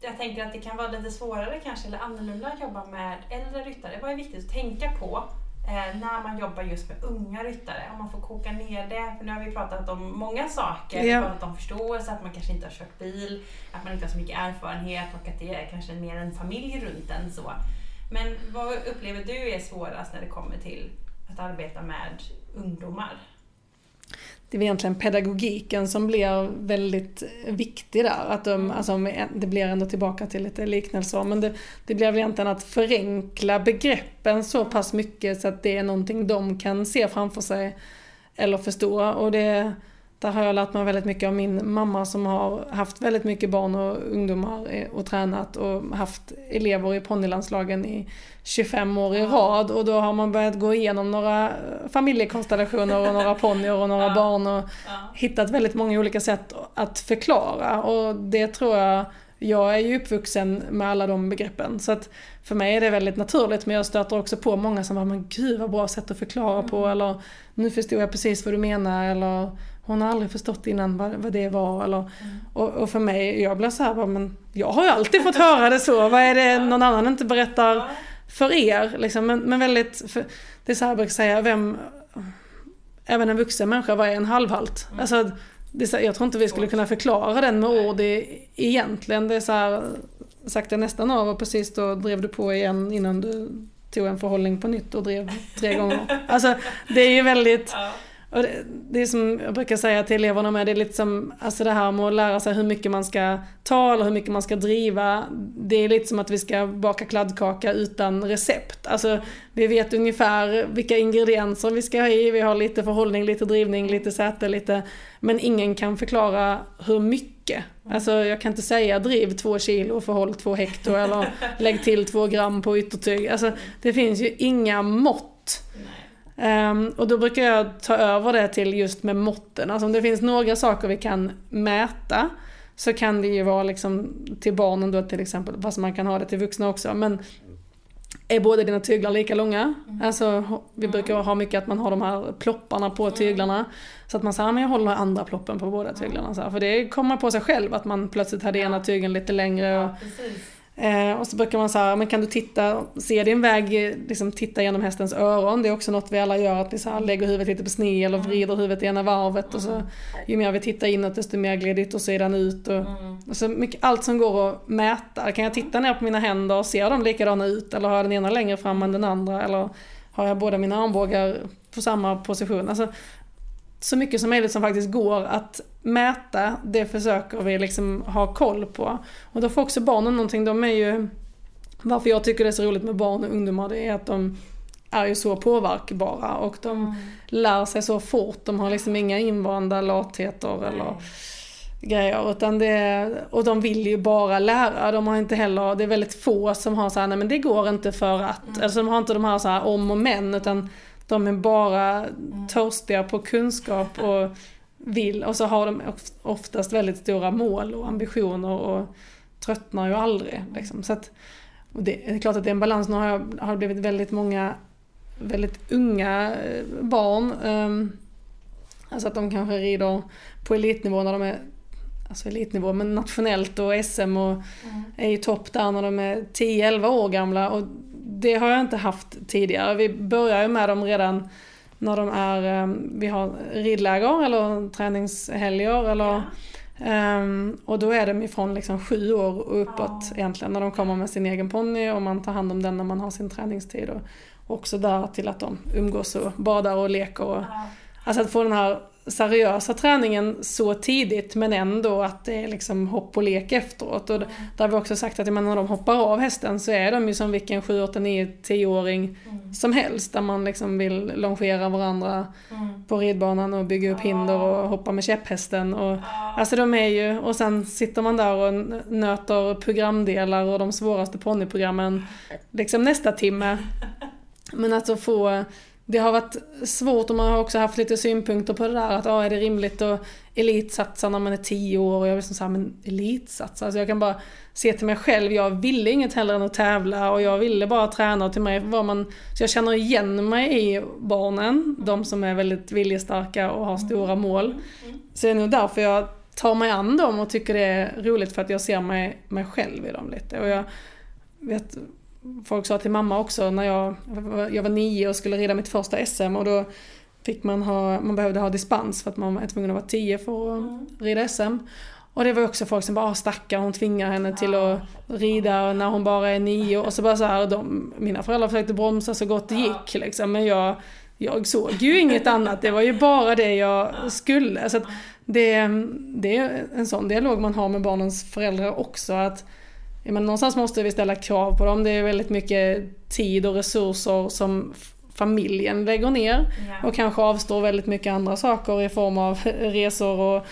jag tänker att det kan vara lite svårare kanske, eller annorlunda att jobba med äldre ryttare. Vad är viktigt att tänka på eh, när man jobbar just med unga ryttare? Om man får koka ner det. För nu har vi pratat om många saker. Har pratat om förståelse, att man kanske inte har kört bil, att man inte har så mycket erfarenhet och att det är kanske mer en familj runt en. Så. Men vad upplever du är svårast när det kommer till att arbeta med ungdomar? Det är egentligen pedagogiken som blir väldigt viktig där. Att de, alltså, det blir ändå tillbaka till lite liknelser, men det, det blir väl egentligen att förenkla begreppen så pass mycket så att det är någonting de kan se framför sig eller förstå. Och det, där har jag lärt mig väldigt mycket av min mamma som har haft väldigt mycket barn och ungdomar och tränat och haft elever i ponnylandslagen i 25 år i rad. Och då har man börjat gå igenom några familjekonstellationer och några ponnyer och några barn och hittat väldigt många olika sätt att förklara. Och det tror jag jag är ju uppvuxen med alla de begreppen. Så att för mig är det väldigt naturligt men jag stöter också på många som bara men gud vad bra sätt att förklara på eller nu förstod jag precis vad du menar eller hon har aldrig förstått innan vad, vad det var. Eller, mm. och, och, för mig, jag blir så här, men jag har ju alltid fått höra det så. Vad är det någon annan inte berättar för er? Liksom, men, men väldigt, för, det är så här jag brukar säga, vem, även en vuxen människa, vad är en halvhalt? Mm. Alltså, det är här, jag tror inte vi skulle kunna förklara den med ord i, egentligen. Det är så här, sagt nästan av och precis då drev du på igen innan du tog en förhållning på nytt och drev tre gånger. Alltså det är ju väldigt och det, det är som jag brukar säga till eleverna med, det är lite som alltså det här med att lära sig hur mycket man ska ta eller hur mycket man ska driva. Det är lite som att vi ska baka kladdkaka utan recept. Alltså vi vet ungefär vilka ingredienser vi ska ha i, vi har lite förhållning, lite drivning, lite säte, lite... Men ingen kan förklara hur mycket. Alltså jag kan inte säga driv två kilo förhåll två hekto eller lägg till två gram på yttertyg. Alltså det finns ju inga mått. Um, och då brukar jag ta över det till just med måtten. Alltså om det finns några saker vi kan mäta så kan det ju vara liksom till barnen då till exempel, fast man kan ha det till vuxna också. Men är båda dina tyglar lika långa? Mm. Alltså, vi brukar ha mycket att man har de här plopparna på mm. tyglarna. Så att man säger, men jag håller andra ploppen på båda tyglarna. Så här, för det kommer på sig själv att man plötsligt hade ena tygen lite längre. Och, ja, Eh, och så brukar man säga, men kan du titta, se din väg, liksom titta genom hästens öron. Det är också något vi alla gör, att vi så här lägger huvudet lite på sned eller vrider huvudet i ena varvet. Och så, ju mer vi tittar inåt desto mer glider yttersidan ut. Och, och så mycket, allt som går att mäta. Kan jag titta ner på mina händer och ser de likadana ut? Eller har jag den ena längre fram än den andra? Eller har jag båda mina armbågar på samma position? Alltså, så mycket som möjligt som faktiskt går att mäta, det försöker vi liksom ha koll på. Och då får också barnen någonting, de är ju... Varför jag tycker det är så roligt med barn och ungdomar, det är att de är ju så påverkbara och de mm. lär sig så fort. De har liksom inga invanda latheter Nej. eller grejer. Utan det, och de vill ju bara lära. De har inte heller, det är väldigt få som har så här, nej men det går inte för att. Mm. Alltså de har inte de här så här om och men utan de är bara mm. törstiga på kunskap och vill. Och så har de oftast väldigt stora mål och ambitioner och tröttnar ju aldrig. Liksom. Så att, det är klart att det är en balans. Nu har, jag, har det blivit väldigt många väldigt unga eh, barn. Um, alltså att de kanske rider på elitnivå när de är alltså elitnivå, men nationellt och SM och mm. är i topp där när de är 10-11 år gamla. Och det har jag inte haft tidigare. Vi börjar ju med dem redan när de är, um, vi har ridläger eller träningshelger eller ja. Um, och då är de ifrån liksom sju år och uppåt oh. egentligen när de kommer med sin egen ponny och man tar hand om den när man har sin träningstid. Och också där till att de umgås och badar och leker. Och, oh. Alltså att få den här seriösa träningen så tidigt men ändå att det är liksom hopp och lek efteråt. Och där har vi också sagt att när de hoppar av hästen så är de ju som vilken 7, 8, 9, 10-åring mm. som helst. Där man liksom vill longera varandra mm. på ridbanan och bygga upp hinder och hoppa med käpphästen. Och, alltså de är ju, och sen sitter man där och nöter programdelar och de svåraste ponnyprogrammen liksom nästa timme. Men att få det har varit svårt och man har också haft lite synpunkter på det där att ah, är det rimligt att elitsatsa när man är tio år och jag vill säga men elitsatsa, alltså jag kan bara se till mig själv, jag ville inget hellre än att tävla och jag ville bara träna till mig var man, så jag känner igen mig i barnen, de som är väldigt viljestarka och har stora mål. Så det är nog därför jag tar mig an dem och tycker det är roligt för att jag ser mig, mig själv i dem lite. Och jag vet folk sa till mamma också när jag, jag var nio och skulle rida mitt första SM och då fick man ha, man behövde ha dispens för att man var tvungen att vara tio för att mm. rida SM. Och det var också folk som bara ah, stackar hon tvingar henne till att rida när hon bara är nio och så bara så här, de, mina föräldrar försökte bromsa så gott det gick liksom men jag, jag såg ju inget annat, det var ju bara det jag skulle. Så det, det är en sån dialog man har med barnens föräldrar också att men någonstans måste vi ställa krav på dem. Det är väldigt mycket tid och resurser som familjen lägger ner ja. och kanske avstår väldigt mycket andra saker i form av resor och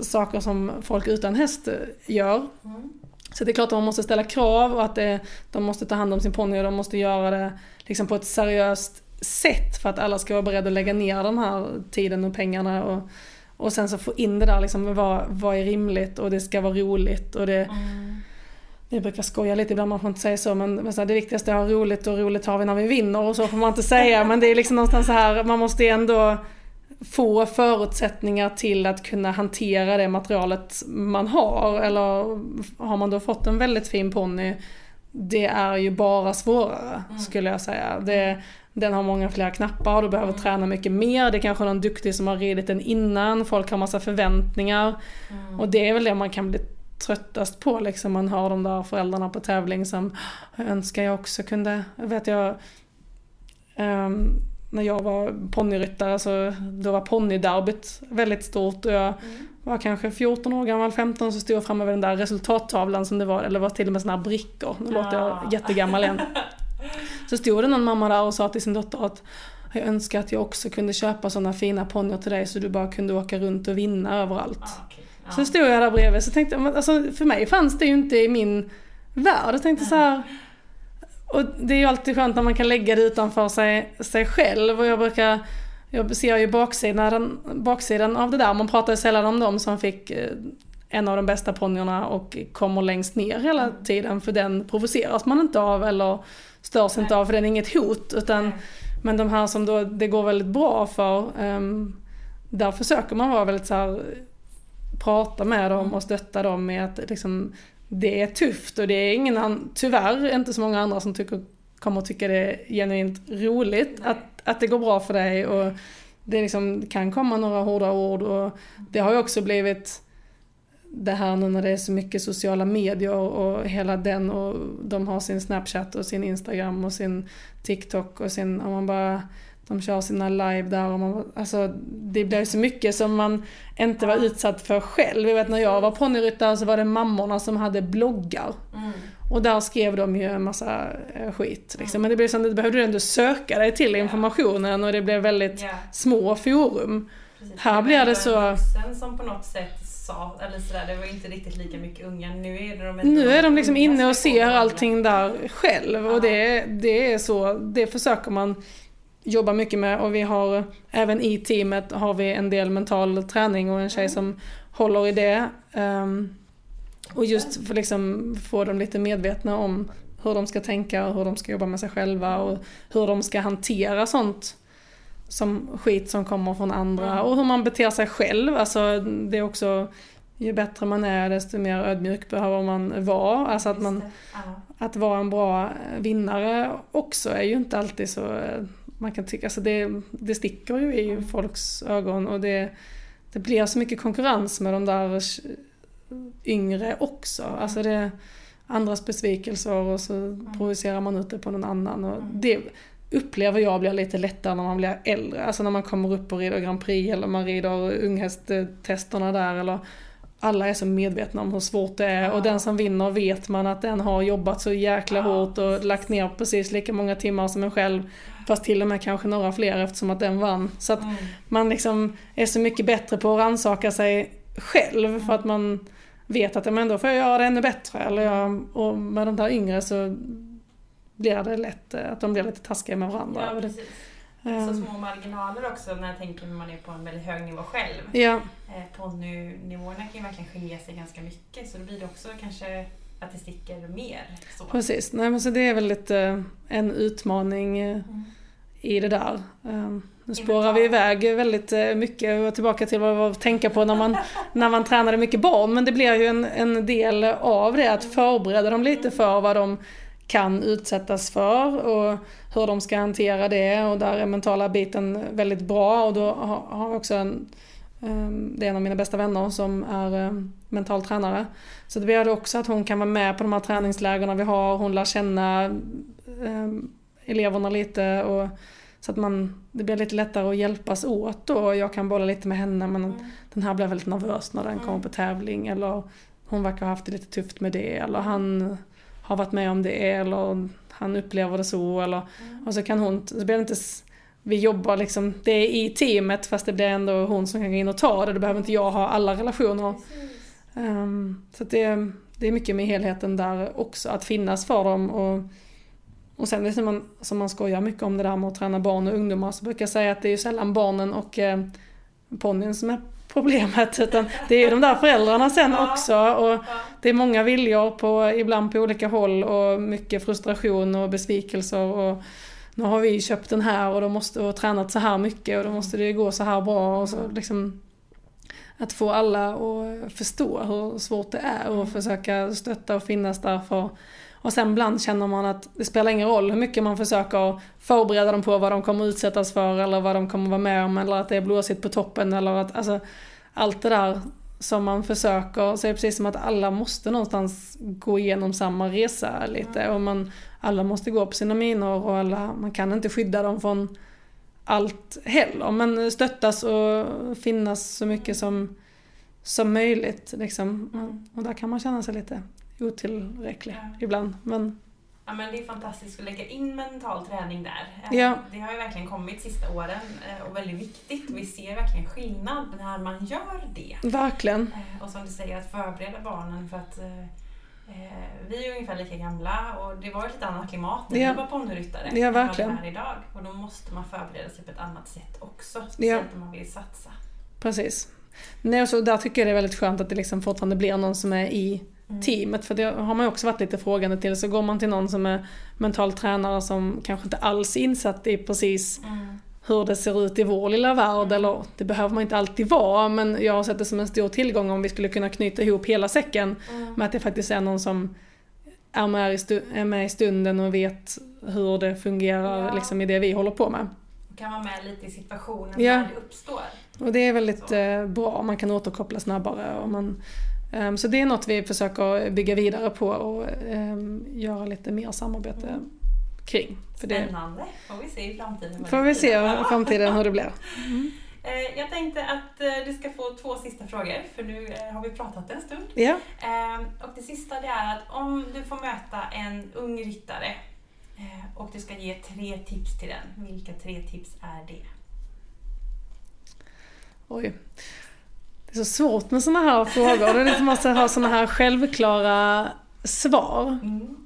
saker som folk utan häst gör. Mm. Så det är klart att man måste ställa krav och att det, de måste ta hand om sin ponny och de måste göra det liksom på ett seriöst sätt för att alla ska vara beredda att lägga ner den här tiden och pengarna. Och, och sen så få in det där liksom, vad, vad är rimligt och det ska vara roligt. Och det, mm vi brukar skoja lite ibland, man får inte säga så, men så här, det viktigaste är att ha roligt och roligt har vi när vi vinner och så får man inte säga. Men det är liksom någonstans så här, man måste ändå få förutsättningar till att kunna hantera det materialet man har. Eller har man då fått en väldigt fin ponny, det är ju bara svårare mm. skulle jag säga. Det, den har många fler knappar, du behöver mm. träna mycket mer. Det är kanske någon duktig som har ridit den innan, folk har massa förväntningar. Mm. Och det är väl det man kan bli tröttast på liksom. Man hör de där föräldrarna på tävling som önskar jag också kunde, vet jag um, när jag var ponnyryttare så då var ponnyderbyt väldigt stort och jag mm. var kanske 14 år gammal, 15 så stod jag framme vid den där resultattavlan som det var, eller var till och med sådana här brickor. Nu låter jag jättegammal igen. Så stod det någon mamma där och sa till sin dotter att jag önskar att jag också kunde köpa sådana fina ponnyer till dig så du bara kunde åka runt och vinna överallt. Ah, okay. Ah. Så stod jag där bredvid så tänkte jag, alltså för mig fanns det ju inte i min värld. Jag tänkte så här, och det är ju alltid skönt när man kan lägga det utanför sig, sig själv och jag brukar jag ser ju baksidan, baksidan av det där, man pratar ju sällan om dem som fick eh, en av de bästa ponnyerna och kommer längst ner hela mm. tiden för den provoceras man inte av eller störs inte av för den är inget hot. Utan, men de här som då, det går väldigt bra för, um, där försöker man vara väldigt så här, prata med dem och stötta dem med att liksom, det är tufft och det är ingen, tyvärr inte så många andra som tycker, kommer att tycka det är genuint roligt att, att det går bra för dig. Och det liksom kan komma några hårda ord och det har ju också blivit det här nu när det är så mycket sociala medier och hela den och de har sin Snapchat och sin Instagram och sin TikTok och sin, om man bara de kör sina live där och man, alltså det blir så mycket som man inte var utsatt för själv. Jag vet när jag var ponnyryttare så var det mammorna som hade bloggar. Mm. Och där skrev de ju en massa eh, skit. Liksom. Men det blev det behövde du ändå söka dig till informationen och det blev väldigt yeah. små forum. Precis, här blir det så... som på något sätt sa, eller sådär, det var inte riktigt lika mycket unga. Nu är de, nu är de liksom inne och ser allting där själv och det, det är så, det försöker man jobba mycket med och vi har även i teamet har vi en del mental träning och en tjej som håller i det. Um, och just för liksom få dem lite medvetna om hur de ska tänka och hur de ska jobba med sig själva och hur de ska hantera sånt som skit som kommer från andra mm. och hur man beter sig själv. Alltså det är också, ju bättre man är desto mer ödmjuk behöver man vara. Alltså att, man, att vara en bra vinnare också är ju inte alltid så, man kan tycka, alltså det, det sticker ju i folks ögon och det, det blir så mycket konkurrens med de där yngre också. Alltså det andras besvikelser och så mm. projicerar man ut det på någon annan. Och mm. det, upplever jag blir lite lättare när man blir äldre. Alltså när man kommer upp och rider Grand Prix eller man rider unghästtesterna där eller alla är så medvetna om hur svårt det är och den som vinner vet man att den har jobbat så jäkla hårt och lagt ner precis lika många timmar som en själv. Fast till och med kanske några fler eftersom att den vann. Så att mm. man liksom är så mycket bättre på att rannsaka sig själv mm. för att man vet att men då får jag göra det ännu bättre. Eller jag, och med de där yngre så blir det lätt eh, att de blir lite taskiga med varandra. Ja, precis. Så ehm. små marginaler också när jag tänker när man är på en väldigt hög nivå själv. Ja. Eh, Ponnynivåerna kan ju verkligen skilja sig ganska mycket så då blir det också kanske att det sticker mer. Så. Precis, Nej, men så det är väl lite en utmaning eh, mm. i det där. Ehm, nu spårar vi iväg väldigt mycket och tillbaka till vad vi var att tänka på när man, när man tränade mycket barn. Men det blir ju en, en del av det att förbereda dem lite för vad de kan utsättas för och hur de ska hantera det och där är mentala biten väldigt bra och då har jag också en det är en av mina bästa vänner som är ehm, mental tränare. Så det blir också att hon kan vara med på de här träningslägren vi har, hon lär känna um, eleverna lite och så att man, det blir lite lättare att hjälpas åt då. Jag kan bolla lite med henne men mm. den här blir väldigt nervös när den mm. kommer på tävling eller hon verkar ha haft det lite tufft med det eller han har varit med om det eller han upplever det så eller mm. och så kan hon, så blir det inte vi jobbar liksom, det är i teamet fast det blir ändå hon som kan gå in och ta det, då behöver inte jag ha alla relationer. Um, så det, det är mycket med helheten där också, att finnas för dem. Och, och sen liksom man, som man skojar mycket om det där med att träna barn och ungdomar så brukar jag säga att det är ju sällan barnen och eh, ponnyn som är problemet utan det är ju de där föräldrarna sen också. Och det är många viljor på, ibland på olika håll och mycket frustration och besvikelser och nu har vi köpt den här och, då måste, och tränat så här mycket och då måste det gå så här bra och så liksom att få alla att förstå hur svårt det är och försöka stötta och finnas där för och sen ibland känner man att det spelar ingen roll hur mycket man försöker förbereda dem på vad de kommer utsättas för eller vad de kommer vara med om eller att det är blåsigt på toppen eller att alltså allt det där som man försöker så är det precis som att alla måste någonstans gå igenom samma resa lite. Och man alla måste gå på sina minor och alla, man kan inte skydda dem från allt heller. Men stöttas och finnas så mycket som, som möjligt liksom. och där kan man känna sig lite otillräcklig ibland. Men Ja men det är fantastiskt att lägga in mental träning där. Eh, Ja. Det har ju verkligen kommit sista åren eh, och väldigt viktigt. Vi ser verkligen skillnad när man gör det. verkligen Eh, Och som du säger, att förbereda barnen för att vi är ungefär lika gamla och det var ett lite annat klimat när Ja. vi var ponnyryttare Ja, än vad verkligen. det är idag. Och då måste man förbereda sig på ett annat sätt också. Ja. Speciellt om man vill satsa. Precis. Nej, och så där tycker jag det är väldigt skönt att det liksom fortfarande blir någon som är i Mm. teamet. För det har man ju också varit lite frågande till. Så går man till någon som är mental tränare som kanske inte alls är insatt i precis Mm. hur det ser ut i vår lilla värld. Eller det behöver man inte alltid vara. Men jag har sett det som en stor tillgång om vi skulle kunna knyta ihop hela säcken. Mm. Med att det faktiskt är någon som är med i, stu- är med i stunden och vet hur det fungerar Ja. liksom, i det vi håller på med. Kan vara med lite i situationen Ja. när det uppstår. Och det är väldigt Så. eh, bra, man kan återkoppla snabbare. Och man, så det är något vi försöker bygga vidare på och ehm, göra lite mer samarbete Mm. kring. För det Spännande. Får vi se i framtiden. får vi se i framtiden hur det blir. Eh, Jag tänkte att eh, du ska få två sista frågor, för nu eh, har vi pratat en stund. Ja, Eh, Och det sista det är att om du får möta en ung ryttare och du ska ge tre tips till den, vilka tre tips är det? oj. Det är så svårt med sådana här frågor. Det är liksom måste ha sådana här självklara svar. Mm.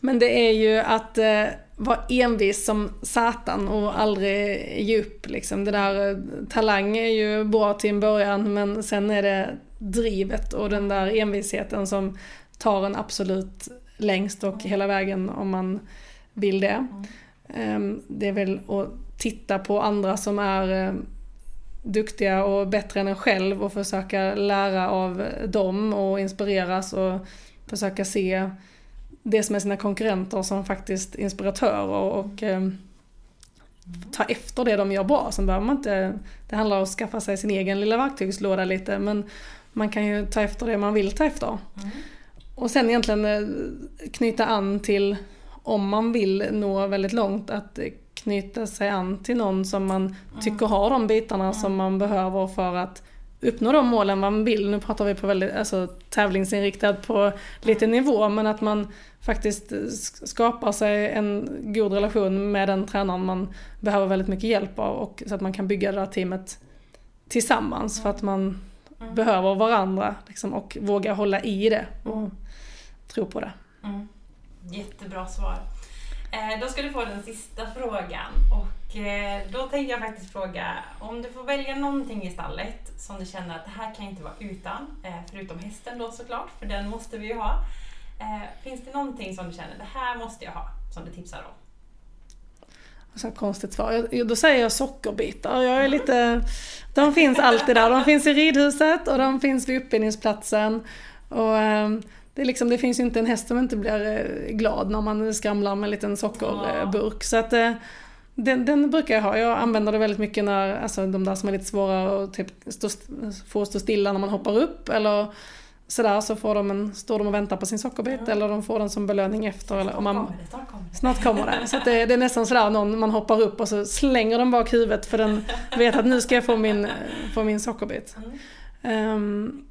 Men det är ju att eh, vara envis som satan och aldrig ge upp. Liksom. Det där, eh, talang är ju bra till en början men sen är det drivet och den där envisheten som tar en absolut längst och hela vägen om man vill det. Ehm, Det är väl att titta på andra som är eh, duktiga och bättre än en själv och försöka lära av dem och inspireras och försöka se det som är sina konkurrenter som faktiskt inspiratörer och eh, ta efter det de gör bra. Sen behöver man inte, det handlar om att skaffa sig sin egen lilla verktygslåda lite men man kan ju ta efter det man vill ta efter. Mm. Och sen egentligen eh, knyta an till, om man vill nå väldigt långt, att knyta sig an till någon som man tycker har de bitarna som man behöver för att uppnå de målen man vill. Nu pratar vi på väldigt, alltså tävlingsinriktad på lite nivå, men att man faktiskt sk- skapar sig en god relation med den tränaren man behöver väldigt mycket hjälp av och så att man kan bygga det här teamet tillsammans för att man Mm. behöver varandra liksom, och våga hålla i det och tro på det. Mm. Jättebra svar. Eh, då ska du få den sista frågan. Och eh, då tänkte jag faktiskt fråga, om du får välja någonting i stallet som du känner att det här kan jag inte vara utan, eh, förutom hästen då såklart, för den måste vi ju ha. Finns det någonting som du känner, det här måste jag ha, som du tipsar om? Så konstigt svar. Då säger jag sockerbitar. Jag är lite... De finns alltid där. De finns i ridhuset och de finns vid uppbindningsplatsen. Och, ehm, det, liksom, det finns ju inte en häst som inte blir eh, glad när man skramlar med en liten sockerburk. Så att, eh, den, den brukar jag ha. Jag använder det väldigt mycket när, alltså de där som är lite svåra att typ stå, få stå stilla när man hoppar upp. Eller sådär så får de en, står de och väntar på sin sockerbit. Eller de får den som belöning efter. Eller, om man, Kommer det, snart kommer det. Snart kommer det. Så det, det är nästan sådär någon, man hoppar upp och så slänger den bak huvudet för den vet att nu ska jag få min, få min sockerbit. Mm. Mm.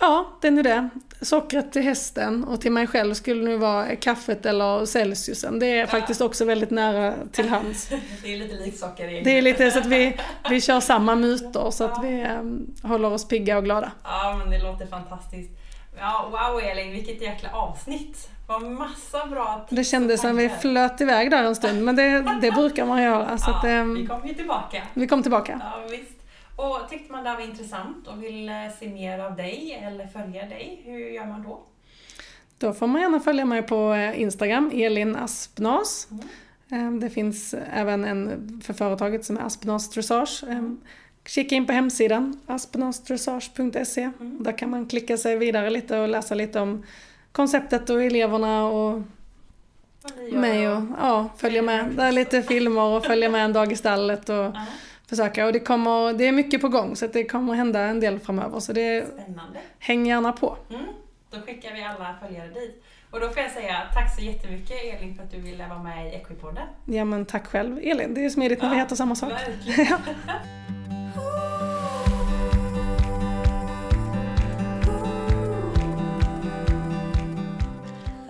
Ja, det är det. Sockret till hästen och till mig själv skulle nu vara kaffet eller Celsiusen. Det är faktiskt också väldigt nära till hands. Det är lite likt socker i Det är lite så att vi, vi kör samma mutor så att vi ehm, håller oss pigga och glada. Ja, men det låter fantastiskt. Ja, wow Elin, vilket jäkla avsnitt. Vad massa bra tips Det kändes som vi flöt iväg där en stund men det, det brukar man göra. Så att, ja, ehm, vi kommer ju tillbaka. vi kom tillbaka. Ja, visst. Och tyckte man det här var intressant och vill eh, se mer av dig eller följa dig, hur gör man då? Då får man gärna följa mig på eh, Instagram, Elin Aspnas. Mm. Det finns även en för företaget som är Aspnas Dressage. Mm. Kika in på hemsidan aspenasdressage.se. Mm. Där kan man klicka sig vidare lite och läsa lite om konceptet och eleverna och mig och ja, följa med. Det är lite filmer och följa med en dag i stallet och uh försöka. Och det, kommer, det är mycket på gång så det kommer hända en del framöver. Så det Spännande. häng gärna på. Mm. Då skickar vi alla följare dit. Och då får jag säga tack så jättemycket Elin för att du ville vara med i Equipodden. Ja men tack själv Elin, det är smidigt när ja, vi heter samma sak.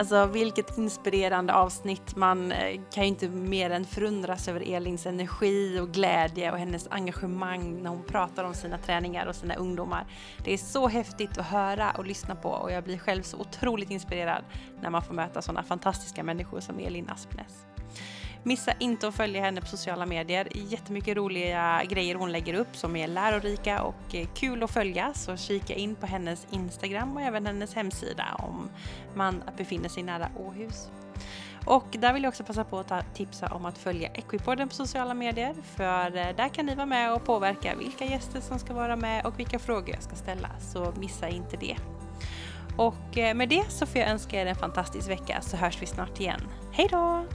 Alltså vilket inspirerande avsnitt. Man eh, kan ju inte mer än förundras över Elins energi och glädje och hennes engagemang när hon pratar om sina träningar och sina ungdomar. Det är så häftigt att höra och lyssna på och jag blir själv så otroligt inspirerad när man får möta sådana fantastiska människor som Elin Aspnäs. Missa inte att följa henne på sociala medier. Jättemycket roliga grejer hon lägger upp som är lärorika och kul att följa. Så kika in på hennes Instagram och även hennes hemsida om man befinner sig nära Åhus. Och där vill jag också passa på att tipsa om att följa Equipodden på sociala medier för eh, där kan ni vara med och påverka vilka gäster som ska vara med och vilka frågor jag ska ställa. Så missa inte det. Och eh, med det så får jag önska er en fantastisk vecka så hörs vi snart igen. Hej då!